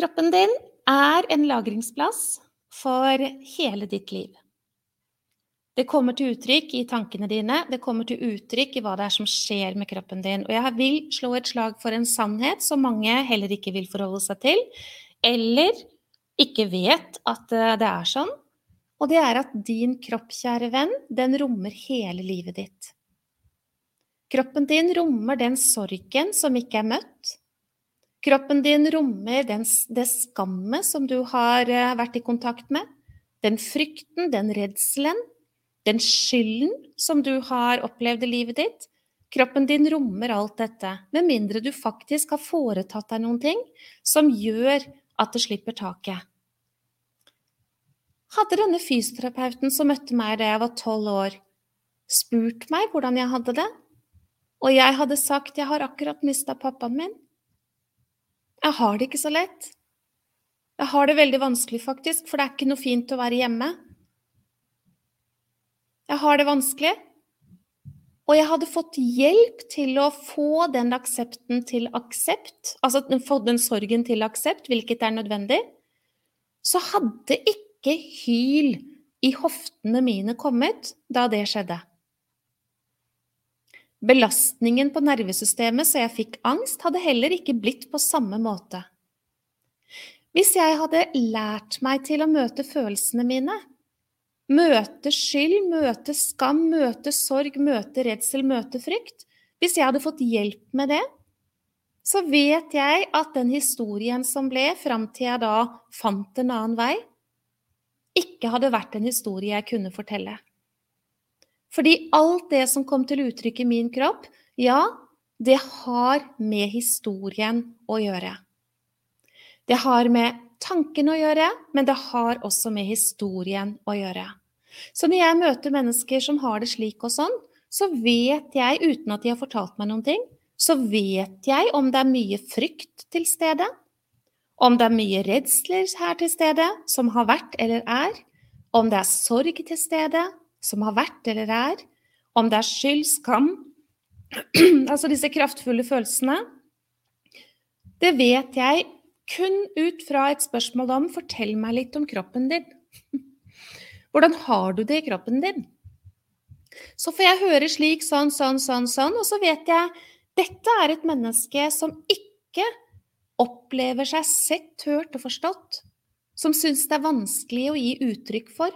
Kroppen din er en lagringsplass for hele ditt liv. Det kommer til uttrykk i tankene dine, det kommer til uttrykk i hva det er som skjer med kroppen din. Og jeg vil slå et slag for en sannhet som mange heller ikke vil forholde seg til, eller ikke vet at eh, det er sånn. Og det er at din kropp, kjære venn, den rommer hele livet ditt. Kroppen din rommer den sorgen som ikke er møtt. Kroppen din rommer den, det skammet som du har eh, vært i kontakt med. Den frykten, den redselen, den skylden som du har opplevd i livet ditt. Kroppen din rommer alt dette, med mindre du faktisk har foretatt deg noen ting som gjør at det slipper taket. Hadde denne fysioterapeuten som møtte meg da jeg var tolv år, spurt meg hvordan jeg hadde det, og jeg hadde sagt jeg har akkurat mista pappaen min Jeg har det ikke så lett. Jeg har det veldig vanskelig, faktisk, for det er ikke noe fint å være hjemme. Jeg har det vanskelig. Og jeg hadde fått hjelp til å få den aksepten til aksept, altså få den sorgen til aksept, hvilket er nødvendig, så hadde ikke hyl i hoftene mine kommet da det skjedde. Belastningen på nervesystemet så jeg fikk angst, hadde heller ikke blitt på samme måte. Hvis jeg hadde lært meg til å møte følelsene mine, Møte skyld, møte skam, møte sorg, møte redsel, møte frykt. Hvis jeg hadde fått hjelp med det, så vet jeg at den historien som ble, fram til jeg da fant en annen vei, ikke hadde vært en historie jeg kunne fortelle. Fordi alt det som kom til uttrykk i min kropp, ja, det har med historien å gjøre. Det har med tanken å gjøre, men det har også med historien å gjøre. Så når jeg møter mennesker som har det slik og sånn, så vet jeg, uten at de har fortalt meg noen ting, så vet jeg om det er mye frykt til stede, om det er mye redsler her til stede, som har vært eller er, om det er sorg til stede, som har vært eller er, om det er skyld, skam, altså disse kraftfulle følelsene. Det vet jeg kun ut fra et spørsmål om 'fortell meg litt om kroppen din'. Hvordan har du det i kroppen din? Så får jeg høre slik, sånn, sånn, sånn, sånn, og så vet jeg dette er et menneske som ikke opplever seg sett, hørt og forstått, som syns det er vanskelig å gi uttrykk for.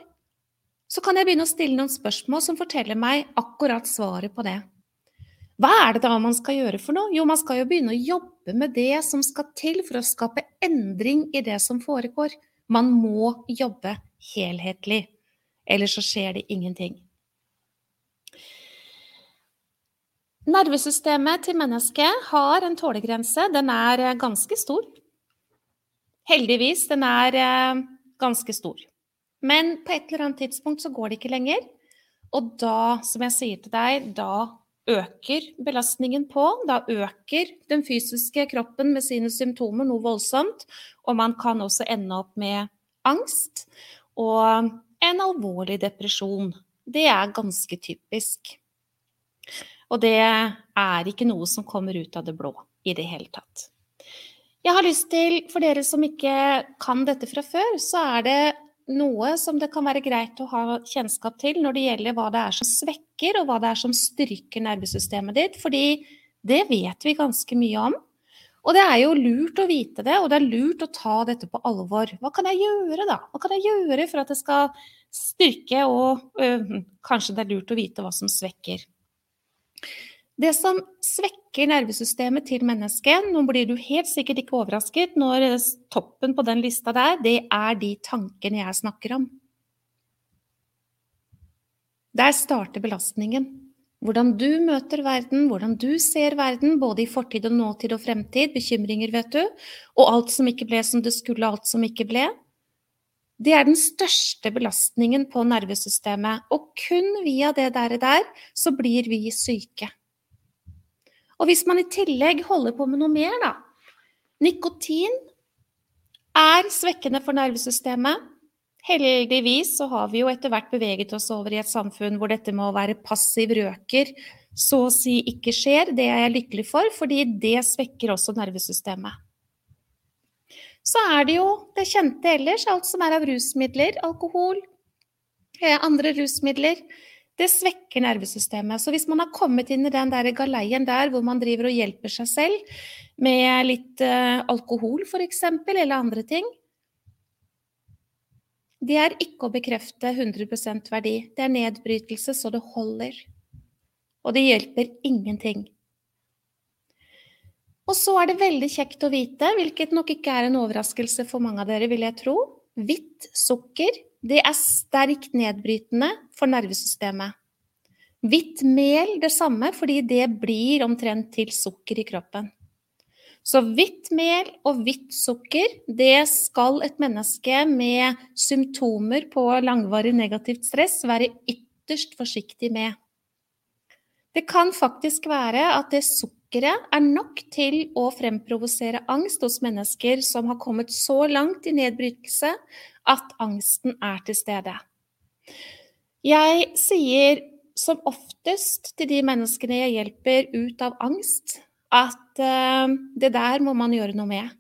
Så kan jeg begynne å stille noen spørsmål som forteller meg akkurat svaret på det. Hva er det da man skal gjøre for noe? Jo, man skal jo begynne å jobbe med det som skal til for å skape endring i det som foregår. Man må jobbe helhetlig, ellers så skjer det ingenting. Nervesystemet til mennesket har en tålegrense. Den er eh, ganske stor. Heldigvis, den er eh, ganske stor. Men på et eller annet tidspunkt så går det ikke lenger. Og da, som jeg sier til deg, da øker belastningen på. Da øker den fysiske kroppen med sine symptomer noe voldsomt. Og man kan også ende opp med angst og en alvorlig depresjon. Det er ganske typisk. Og det er ikke noe som kommer ut av det blå i det hele tatt. Jeg har lyst til, for dere som ikke kan dette fra før, så er det noe som det kan være greit å ha kjennskap til når det gjelder hva det er som svekker, og hva det er som styrker nervesystemet ditt. Fordi det vet vi ganske mye om. Og det er jo lurt å vite det, og det er lurt å ta dette på alvor. Hva kan jeg gjøre, da? Hva kan jeg gjøre for at det skal styrke, og øh, kanskje det er lurt å vite hva som svekker. Det som svekker nervesystemet til mennesket, nå blir du helt sikkert ikke overrasket når toppen på den lista der, det er de tankene jeg snakker om. Der starter belastningen. Hvordan du møter verden, hvordan du ser verden, både i fortid og nåtid og fremtid. Bekymringer, vet du. Og alt som ikke ble som det skulle, alt som ikke ble. Det er den største belastningen på nervesystemet. Og kun via det der, der så blir vi syke. Og hvis man i tillegg holder på med noe mer, da Nikotin er svekkende for nervesystemet. Heldigvis så har vi jo etter hvert beveget oss over i et samfunn hvor dette med å være passiv røker så å si ikke skjer. Det er jeg lykkelig for, fordi det svekker også nervesystemet. Så er det jo det kjente ellers, alt som er av rusmidler, alkohol, eh, andre rusmidler det svekker nervesystemet. Så hvis man har kommet inn i den der galeien der hvor man driver og hjelper seg selv med litt uh, alkohol f.eks., eller andre ting Det er ikke å bekrefte 100% verdi. Det er nedbrytelse så det holder. Og det hjelper ingenting. Og så er det veldig kjekt å vite, hvilket nok ikke er en overraskelse for mange av dere, vil jeg tro, hvitt sukker det er sterkt nedbrytende for nervesystemet. Hvitt mel det samme, fordi det blir omtrent til sukker i kroppen. Så hvitt mel og hvitt sukker, det skal et menneske med symptomer på langvarig negativt stress være ytterst forsiktig med. Det kan faktisk være at det sukkeret er nok til å fremprovosere angst hos mennesker som har kommet så langt i nedbrytelse at angsten er til stede. Jeg sier som oftest til de menneskene jeg hjelper ut av angst, at uh, det der må man gjøre noe med.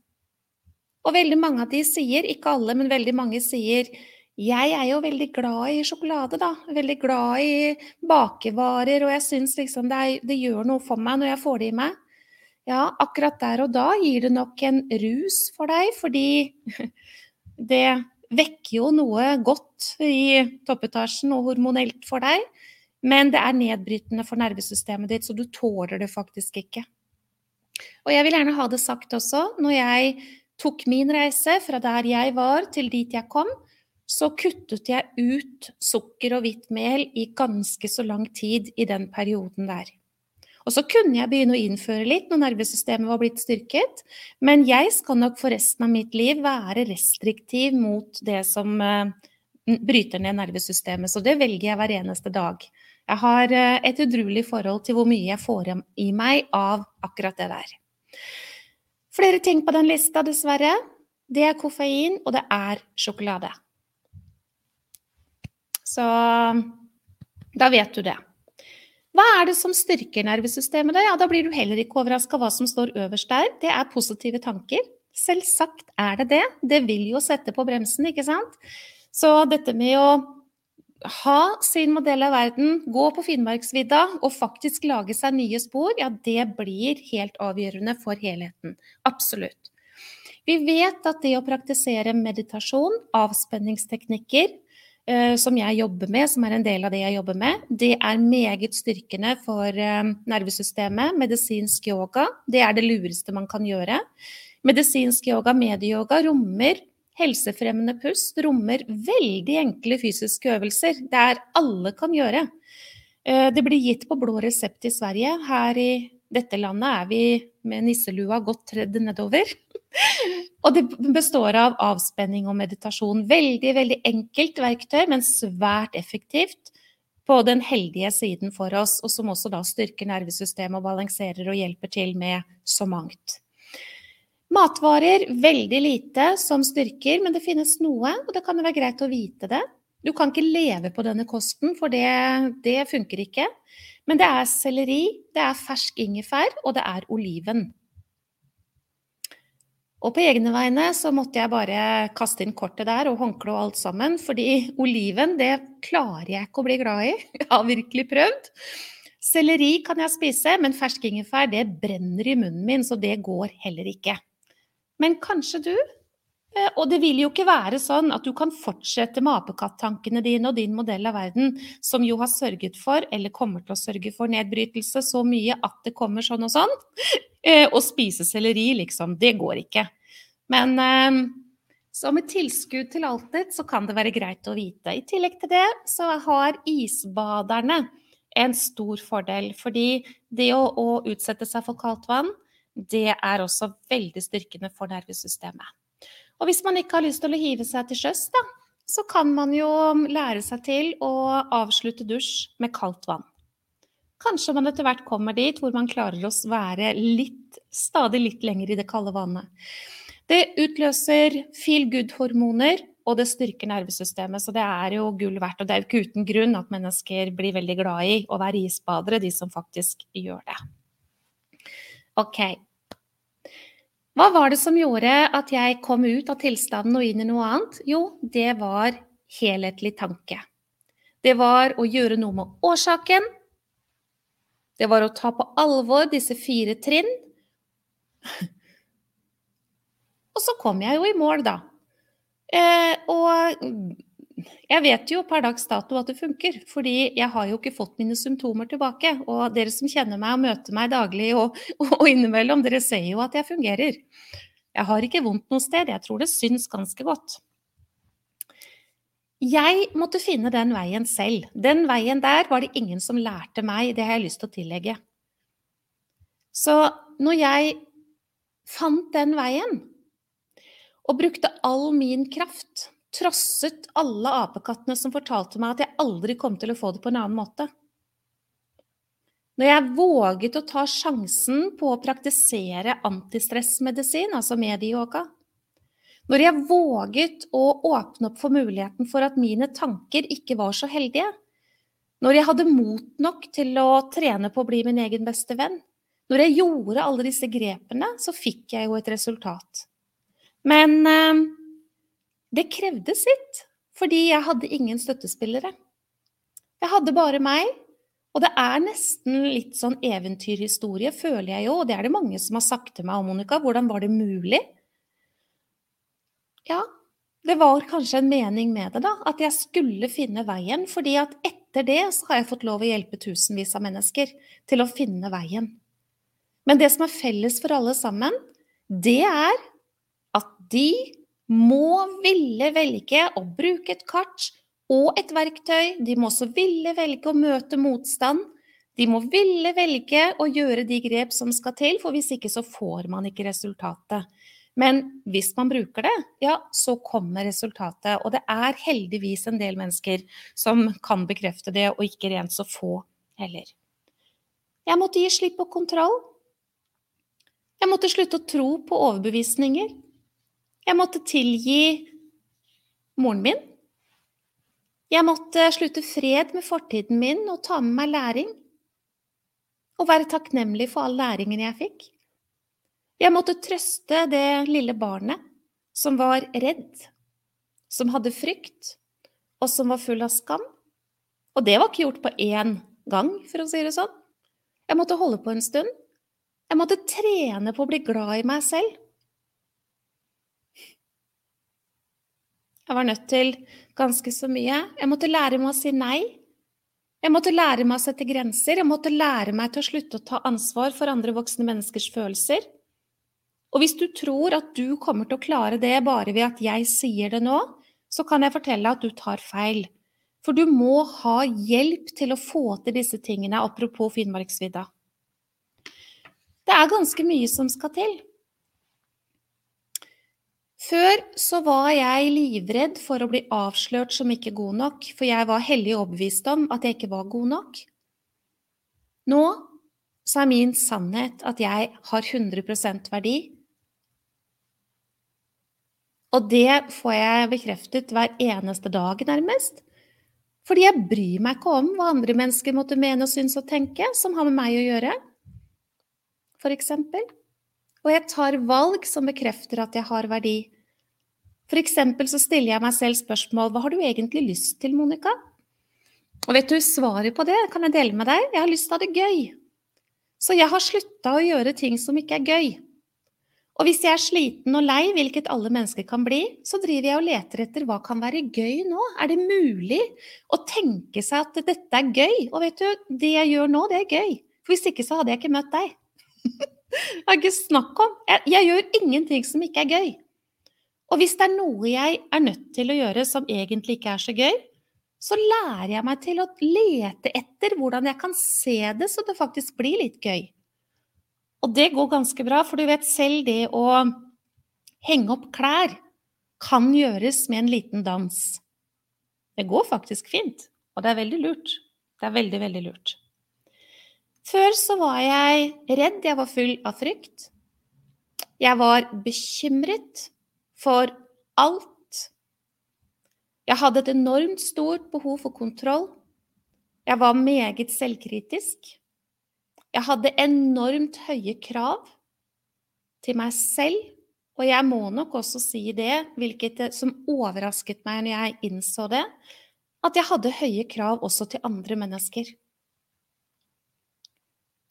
Og veldig mange av de sier, ikke alle, men veldig mange sier jeg er jo veldig glad i sjokolade, da. Veldig glad i bakevarer, og jeg syns liksom det, er, det, gjør noe for meg når jeg får det i meg. Ja, akkurat der og da gir det nok en rus for deg, fordi det vekker jo noe godt i toppetasjen og hormonelt for deg, men det er nedbrytende for nervesystemet ditt, så du tåler det faktisk ikke. Og jeg vil gjerne ha det sagt også, når jeg tok min reise fra der jeg var til dit jeg kom, så kuttet jeg ut sukker og hvitt mel i ganske så lang tid i den perioden der. Og så kunne jeg begynne å innføre litt når nervesystemet var blitt styrket, men jeg skal nok for resten av mitt liv være restriktiv mot det som uh, bryter ned nervesystemet, så det velger jeg hver eneste dag. Jeg har uh, et udruelig forhold til hvor mye jeg får i meg av akkurat det der. Flere ting på den lista, dessverre. Det er koffein, og det er sjokolade. Så da vet du det. Hva er det som styrker nervesystemet? Ja, da blir du heller ikke overraska hva som står øverst der. Det er positive tanker. Selvsagt er det det. Det vil jo sette på bremsen, ikke sant? Så dette med å ha sin modell av verden, gå på Finnmarksvidda og faktisk lage seg nye spor, ja, det blir helt avgjørende for helheten. Absolutt. Vi vet at det å praktisere meditasjon, avspenningsteknikker, som jeg jobber med, som er en del av det jeg jobber med, det er meget styrkende for eh, nervesystemet. Medisinsk yoga, det er det lureste man kan gjøre. Medisinsk yoga, medieyoga, rommer helsefremmende pust, rommer veldig enkle fysiske øvelser. Det er alle kan gjøre. Eh, det blir gitt på blå resept i Sverige. Her i dette landet er vi med nisselua godt tredd nedover. Og det består av avspenning og meditasjon. Veldig, veldig enkelt verktøy, men svært effektivt på den heldige siden for oss, og som også da styrker nervesystemet og balanserer og hjelper til med så mangt. Matvarer veldig lite som styrker, men det finnes noe, og det kan være greit å vite det. Du kan ikke leve på denne kosten, for det, det funker ikke. Men det er selleri, det er fersk ingefær, og det er oliven. Og på egne vegne så måtte jeg bare kaste inn kortet der og håndkle og alt sammen, fordi oliven, det klarer jeg ikke å bli glad i. Jeg har virkelig prøvd. Selleri kan jeg spise, men fersk ingefær, det brenner i munnen min, så det går heller ikke. Men kanskje du og det vil jo ikke være sånn at du kan fortsette med apekattankene dine og din modell av verden, som jo har sørget for, eller kommer til å sørge for, nedbrytelse så mye at det kommer sånn og sånn. Og spise selleri, liksom. Det går ikke. Men eh, som et tilskudd til alltid, så kan det være greit å vite. I tillegg til det så har isbaderne en stor fordel. Fordi det å, å utsette seg for kaldt vann, det er også veldig styrkende for nervesystemet. Og hvis man ikke har lyst til å hive seg til sjøs, da, så kan man jo lære seg til å avslutte dusj med kaldt vann. Kanskje man etter hvert kommer dit hvor man klarer å være litt, stadig litt lenger i det kalde vannet. Det utløser feel good-hormoner, og det styrker nervesystemet. Så det er jo gull verdt. Og det er jo ikke uten grunn at mennesker blir veldig glad i å være isbadere, de som faktisk gjør det. Ok, hva var det som gjorde at jeg kom ut av tilstanden og inn i noe annet? Jo, det var helhetlig tanke. Det var å gjøre noe med årsaken. Det var å ta på alvor disse fire trinn. Og så kom jeg jo i mål, da. Eh, og jeg vet jo per dags dato at det funker, fordi jeg har jo ikke fått mine symptomer tilbake. Og dere som kjenner meg og møter meg daglig og, og innimellom, dere ser jo at jeg fungerer. Jeg har ikke vondt noe sted, jeg tror det syns ganske godt. Jeg måtte finne den veien selv. Den veien der var det ingen som lærte meg, det har jeg lyst til å tillegge. Så når jeg fant den veien, og brukte all min kraft trosset alle apekattene som fortalte meg at jeg aldri kom til å få det på en annen måte. Når jeg våget å ta sjansen på å praktisere antistressmedisin, altså medieyoga, når jeg våget å åpne opp for muligheten for at mine tanker ikke var så heldige, når jeg hadde mot nok til å trene på å bli min egen beste venn, når jeg gjorde alle disse grepene, så fikk jeg jo et resultat. Men eh, det krevde sitt, fordi jeg hadde ingen støttespillere. Jeg hadde bare meg, og det er nesten litt sånn eventyrhistorie, føler jeg jo, og det er det mange som har sagt til meg om, Monica. Hvordan var det mulig? Ja, det var kanskje en mening med det, da. At jeg skulle finne veien. fordi at etter det så har jeg fått lov å hjelpe tusenvis av mennesker til å finne veien. Men det som er felles for alle sammen, det er at de må ville velge å bruke et kart og et verktøy. De må også ville velge å møte motstand. De må ville velge å gjøre de grep som skal til, for hvis ikke så får man ikke resultatet. Men hvis man bruker det, ja, så kommer resultatet. Og det er heldigvis en del mennesker som kan bekrefte det, og ikke rent så få heller. Jeg måtte gi slipp på kontroll. Jeg måtte slutte å tro på overbevisninger. Jeg måtte tilgi moren min. Jeg måtte slutte fred med fortiden min og ta med meg læring. Og være takknemlig for all læringen jeg fikk. Jeg måtte trøste det lille barnet som var redd, som hadde frykt, og som var full av skam. Og det var ikke gjort på én gang, for å si det sånn. Jeg måtte holde på en stund. Jeg måtte trene på å bli glad i meg selv. Jeg var nødt til ganske så mye. Jeg måtte lære meg å si nei. Jeg måtte lære meg å sette grenser. Jeg måtte lære meg til å slutte å ta ansvar for andre voksne menneskers følelser. Og hvis du tror at du kommer til å klare det bare ved at jeg sier det nå, så kan jeg fortelle at du tar feil. For du må ha hjelp til å få til disse tingene, apropos Finnmarksvidda. Det er ganske mye som skal til. Før så var jeg livredd for å bli avslørt som ikke god nok, for jeg var hellig overbevist om at jeg ikke var god nok. Nå så er min sannhet at jeg har 100% verdi. Og det får jeg bekreftet hver eneste dag, nærmest. Fordi jeg bryr meg ikke om hva andre mennesker måtte mene og synes og tenke, som har med meg å gjøre, for eksempel. Og jeg tar valg som bekrefter at jeg har verdi. For eksempel så stiller jeg meg selv spørsmål hva har du egentlig lyst til, Monica? Og vet du, svaret på det kan jeg dele med deg. Jeg har lyst til å ha det gøy. Så jeg har slutta å gjøre ting som ikke er gøy. Og hvis jeg er sliten og lei, hvilket alle mennesker kan bli, så driver jeg og leter etter hva kan være gøy nå? Er det mulig å tenke seg at dette er gøy? Og vet du, det jeg gjør nå, det er gøy. For hvis ikke så hadde jeg ikke møtt deg. det er ikke snakk om. Jeg, jeg gjør ingenting som ikke er gøy. Og hvis det er noe jeg er nødt til å gjøre som egentlig ikke er så gøy, så lærer jeg meg til å lete etter hvordan jeg kan se det så det faktisk blir litt gøy. Og det går ganske bra, for du vet selv det å henge opp klær kan gjøres med en liten dans. Det går faktisk fint, og det er veldig lurt. Det er veldig, veldig lurt. Før så var jeg redd, jeg var full av frykt. Jeg var bekymret for alt. Jeg hadde et enormt stort behov for kontroll. Jeg var meget selvkritisk. Jeg hadde enormt høye krav til meg selv, og jeg må nok også si det, hvilket som overrasket meg når jeg innså det, at jeg hadde høye krav også til andre mennesker.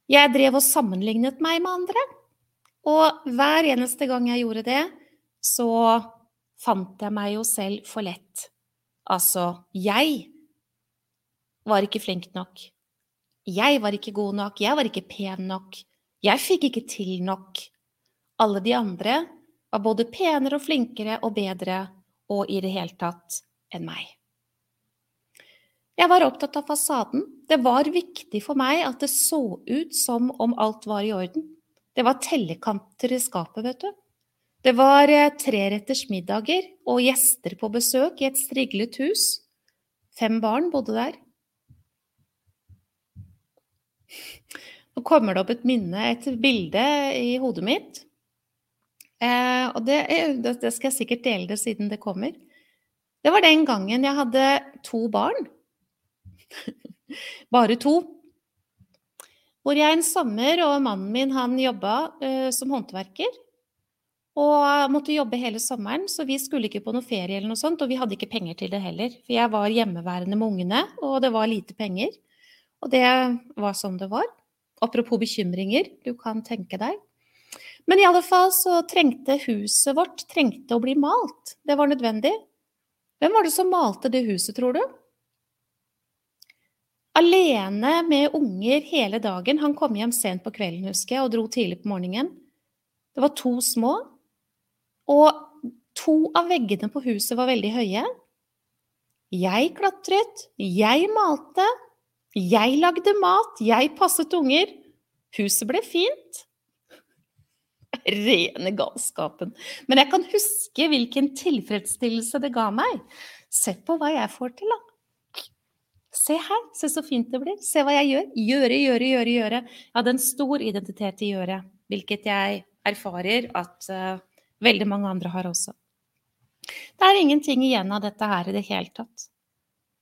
Jeg drev og sammenlignet meg med andre, og hver eneste gang jeg gjorde det, så fant jeg meg jo selv for lett. Altså, jeg var ikke flink nok. Jeg var ikke god nok, jeg var ikke pen nok. Jeg fikk ikke til nok. Alle de andre var både penere og flinkere og bedre og i det hele tatt enn meg. Jeg var opptatt av fasaden. Det var viktig for meg at det så ut som om alt var i orden. Det var tellekanter i skapet, vet du. Det var eh, treretters middager og gjester på besøk i et striglet hus. Fem barn bodde der. Nå kommer det opp et minne, et bilde i hodet mitt. Eh, og det, det, skal jeg sikkert dele det siden det kommer. Det var den gangen jeg hadde to barn. Bare to. Hvor jeg en sommer, og mannen min han jobba eh, som håndverker. Og måtte jobbe hele sommeren, så vi skulle ikke på noe ferie eller noe sånt. Og vi hadde ikke penger til det heller, for jeg var hjemmeværende med ungene, og det var lite penger. Og det var sånn det var. Apropos bekymringer, du kan tenke deg. Men i alle fall så trengte huset vårt trengte å bli malt. Det var nødvendig. Hvem var det som malte det huset, tror du? Alene med unger hele dagen. Han kom hjem sent på kvelden, husker jeg, og dro tidlig på morgenen. Det var to små. Og To av veggene på huset var veldig høye. Jeg klatret, jeg malte, jeg lagde mat, jeg passet unger. Huset ble fint. Rene galskapen. Men jeg kan huske hvilken tilfredsstillelse det ga meg. Se på hva jeg får til, da. Se her, se så fint det blir. Se hva jeg gjør. Gjøre, gjøre, gjøre, gjøre. Jeg hadde en stor identitet i gjøre, hvilket jeg erfarer at uh, veldig mange andre har også. Det er ingenting igjen av dette her i det hele tatt.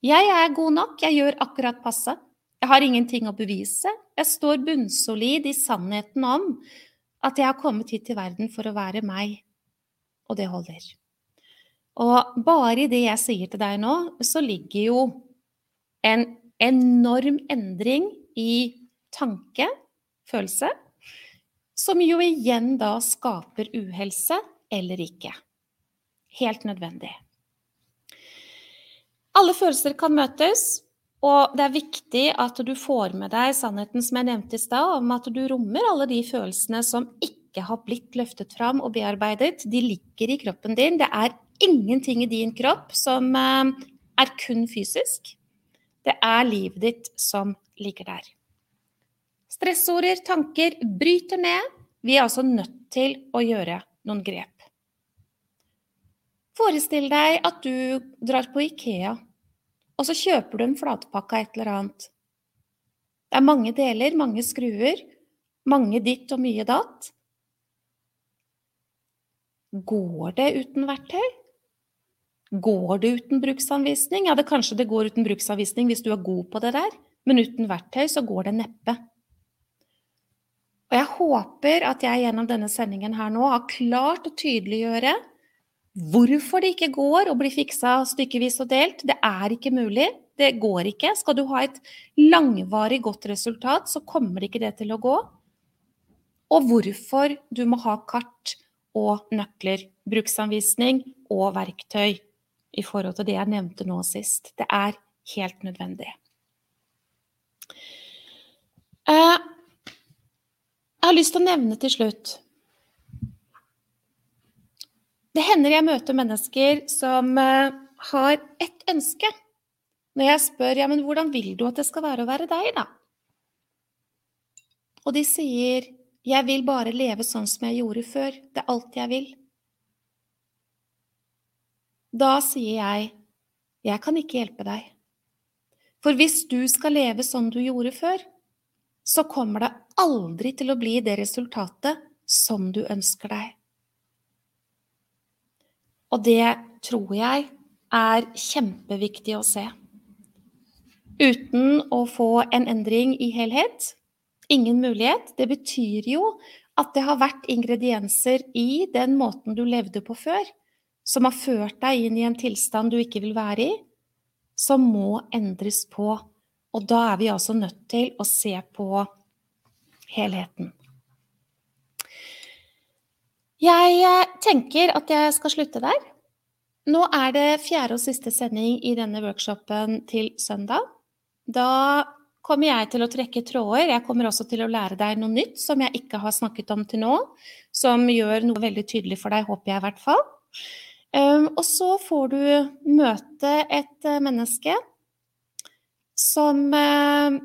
Jeg er god nok, jeg gjør akkurat passe. Jeg har ingenting å bevise. Jeg står bunnsolid i sannheten om at jeg har kommet hit til verden for å være meg. Og det holder. Og bare i det jeg sier til deg nå, så ligger jo en enorm endring i tanke, følelse, som jo igjen da skaper uhelse eller ikke. Helt nødvendig. Alle følelser kan møtes, og det er viktig at du får med deg sannheten som jeg nevnte i stad, om at du rommer alle de følelsene som ikke har blitt løftet fram og bearbeidet. De ligger i kroppen din. Det er ingenting i din kropp som eh, er kun fysisk. Det er livet ditt som ligger der. Stressorder, tanker, bryter ned. Vi er altså nødt til å gjøre noen grep. Forestill deg at du drar på Ikea, og så kjøper du en flatpakke av et eller annet. Det er mange deler, mange skruer, mange ditt og mye datt. Går det uten verktøy? Går det uten bruksanvisning? Ja, det kanskje det går uten bruksanvisning hvis du er god på det der, men uten verktøy så går det neppe. Og jeg håper at jeg gjennom denne sendingen her nå har klart å tydeliggjøre hvorfor det ikke går å bli fiksa stykkevis og delt. Det er ikke mulig. Det går ikke. Skal du ha et langvarig godt resultat, så kommer ikke det til å gå. Og hvorfor du må ha kart og nøkler, bruksanvisning og verktøy i forhold til det jeg nevnte nå sist. Det er helt nødvendig. Eh, jeg har lyst til å nevne til slutt Det hender jeg møter mennesker som eh, har ett ønske. Når jeg spør ja, men hvordan vil du at det skal være å være deg, da? Og de sier jeg vil bare leve sånn som jeg gjorde før. Det er alt jeg vil. Da sier jeg, jeg kan ikke hjelpe deg. For hvis du skal leve sånn du gjorde før, så kommer det aldri til å bli det resultatet som du ønsker deg. Og det tror jeg er kjempeviktig å se. Uten å få en endring i helhet, ingen mulighet. Det betyr jo at det har vært ingredienser i den måten du levde på før, som har ført deg inn i en tilstand du ikke vil være i, som må endres på. Og da er vi altså nødt til å se på helheten. Jeg eh, tenker at jeg skal slutte der. Nå er det fjerde og siste sending i denne workshopen til søndag. Da kommer jeg til å trekke tråder. Jeg kommer også til å lære deg noe nytt som jeg ikke har snakket om til nå, som gjør noe veldig tydelig for deg, håper jeg i hvert fall. Ehm, og så får du møte et eh, menneske som eh,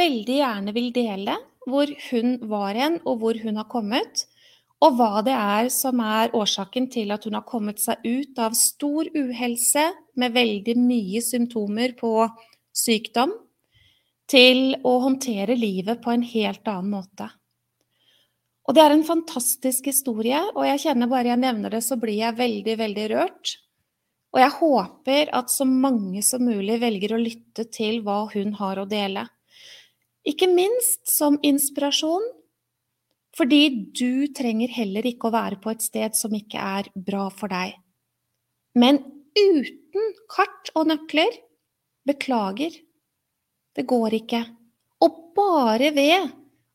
veldig gjerne vil dele hvor hun var hen, og hvor hun har kommet. Og hva det er som er årsaken til at hun har kommet seg ut av stor uhelse med veldig mye symptomer på sykdom, til å håndtere livet på en helt annen måte. Og det er en fantastisk historie, og jeg kjenner bare jeg nevner det, så blir jeg veldig, veldig rørt. Og jeg håper at så mange som mulig velger å lytte til hva hun har å dele. Ikke minst som inspirasjon, fordi du trenger heller ikke å være på et sted som ikke er bra for deg. Men uten kart og nøkler beklager, det går ikke. Og bare ved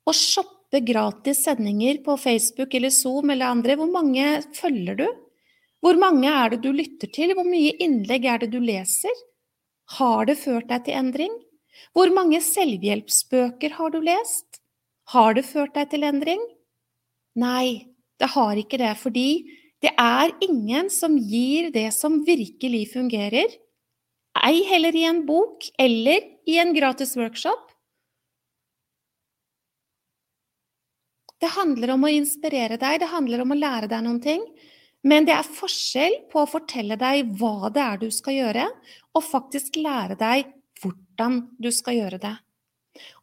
å shoppe gratis sendinger på Facebook eller Zoom eller andre. Hvor mange følger du? Hvor mange er det du lytter til? Hvor mye innlegg er det du leser? Har det ført deg til endring? Hvor mange selvhjelpsbøker har du lest? Har det ført deg til endring? Nei, det har ikke det, fordi Det er ingen som gir det som virkelig fungerer, ei heller i en bok eller i en gratis workshop. Det handler om å inspirere deg, det handler om å lære deg noen ting. Men det er forskjell på å fortelle deg hva det er du skal gjøre, og faktisk lære deg hvordan du skal gjøre det.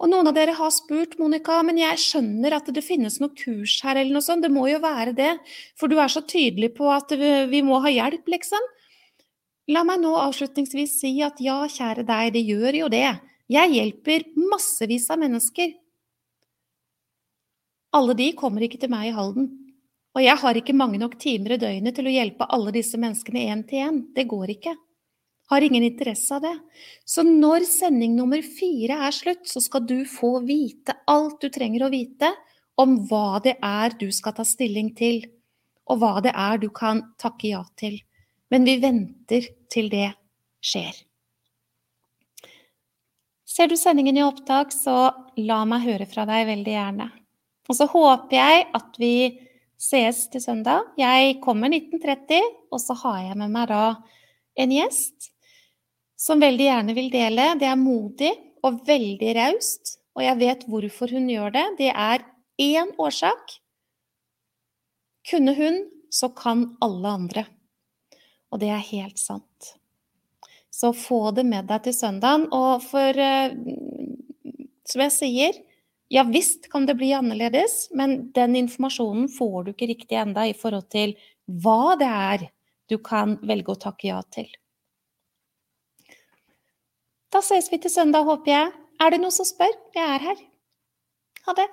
Og noen av dere har spurt, Monica, men jeg skjønner at det finnes noe kurs her eller noe sånt. Det må jo være det, for du er så tydelig på at vi må ha hjelp, liksom. La meg nå avslutningsvis si at ja, kjære deg, det gjør jo det. Jeg hjelper massevis av mennesker. Alle de kommer ikke til meg i Halden. Og jeg har ikke mange nok timer i døgnet til å hjelpe alle disse menneskene én til én. Det går ikke. Har ingen interesse av det. Så når sending nummer fire er slutt, så skal du få vite alt du trenger å vite om hva det er du skal ta stilling til, og hva det er du kan takke ja til. Men vi venter til det skjer. Ser du sendingen i opptak, så la meg høre fra deg veldig gjerne. Og så håper jeg at vi ses til søndag. Jeg kommer 19.30, og så har jeg med meg da en gjest som veldig gjerne vil dele. Det er modig og veldig raust, og jeg vet hvorfor hun gjør det. Det er én årsak. Kunne hun, så kan alle andre. Og det er helt sant. Så få det med deg til søndagen. Og for, eh, som jeg sier, ja visst kan det bli annerledes, men den informasjonen får du ikke riktig enda i forhold til hva det er du kan velge å takke ja til. Da ses vi til søndag, håper jeg. Er det noen som spør? Jeg er her. Ha det.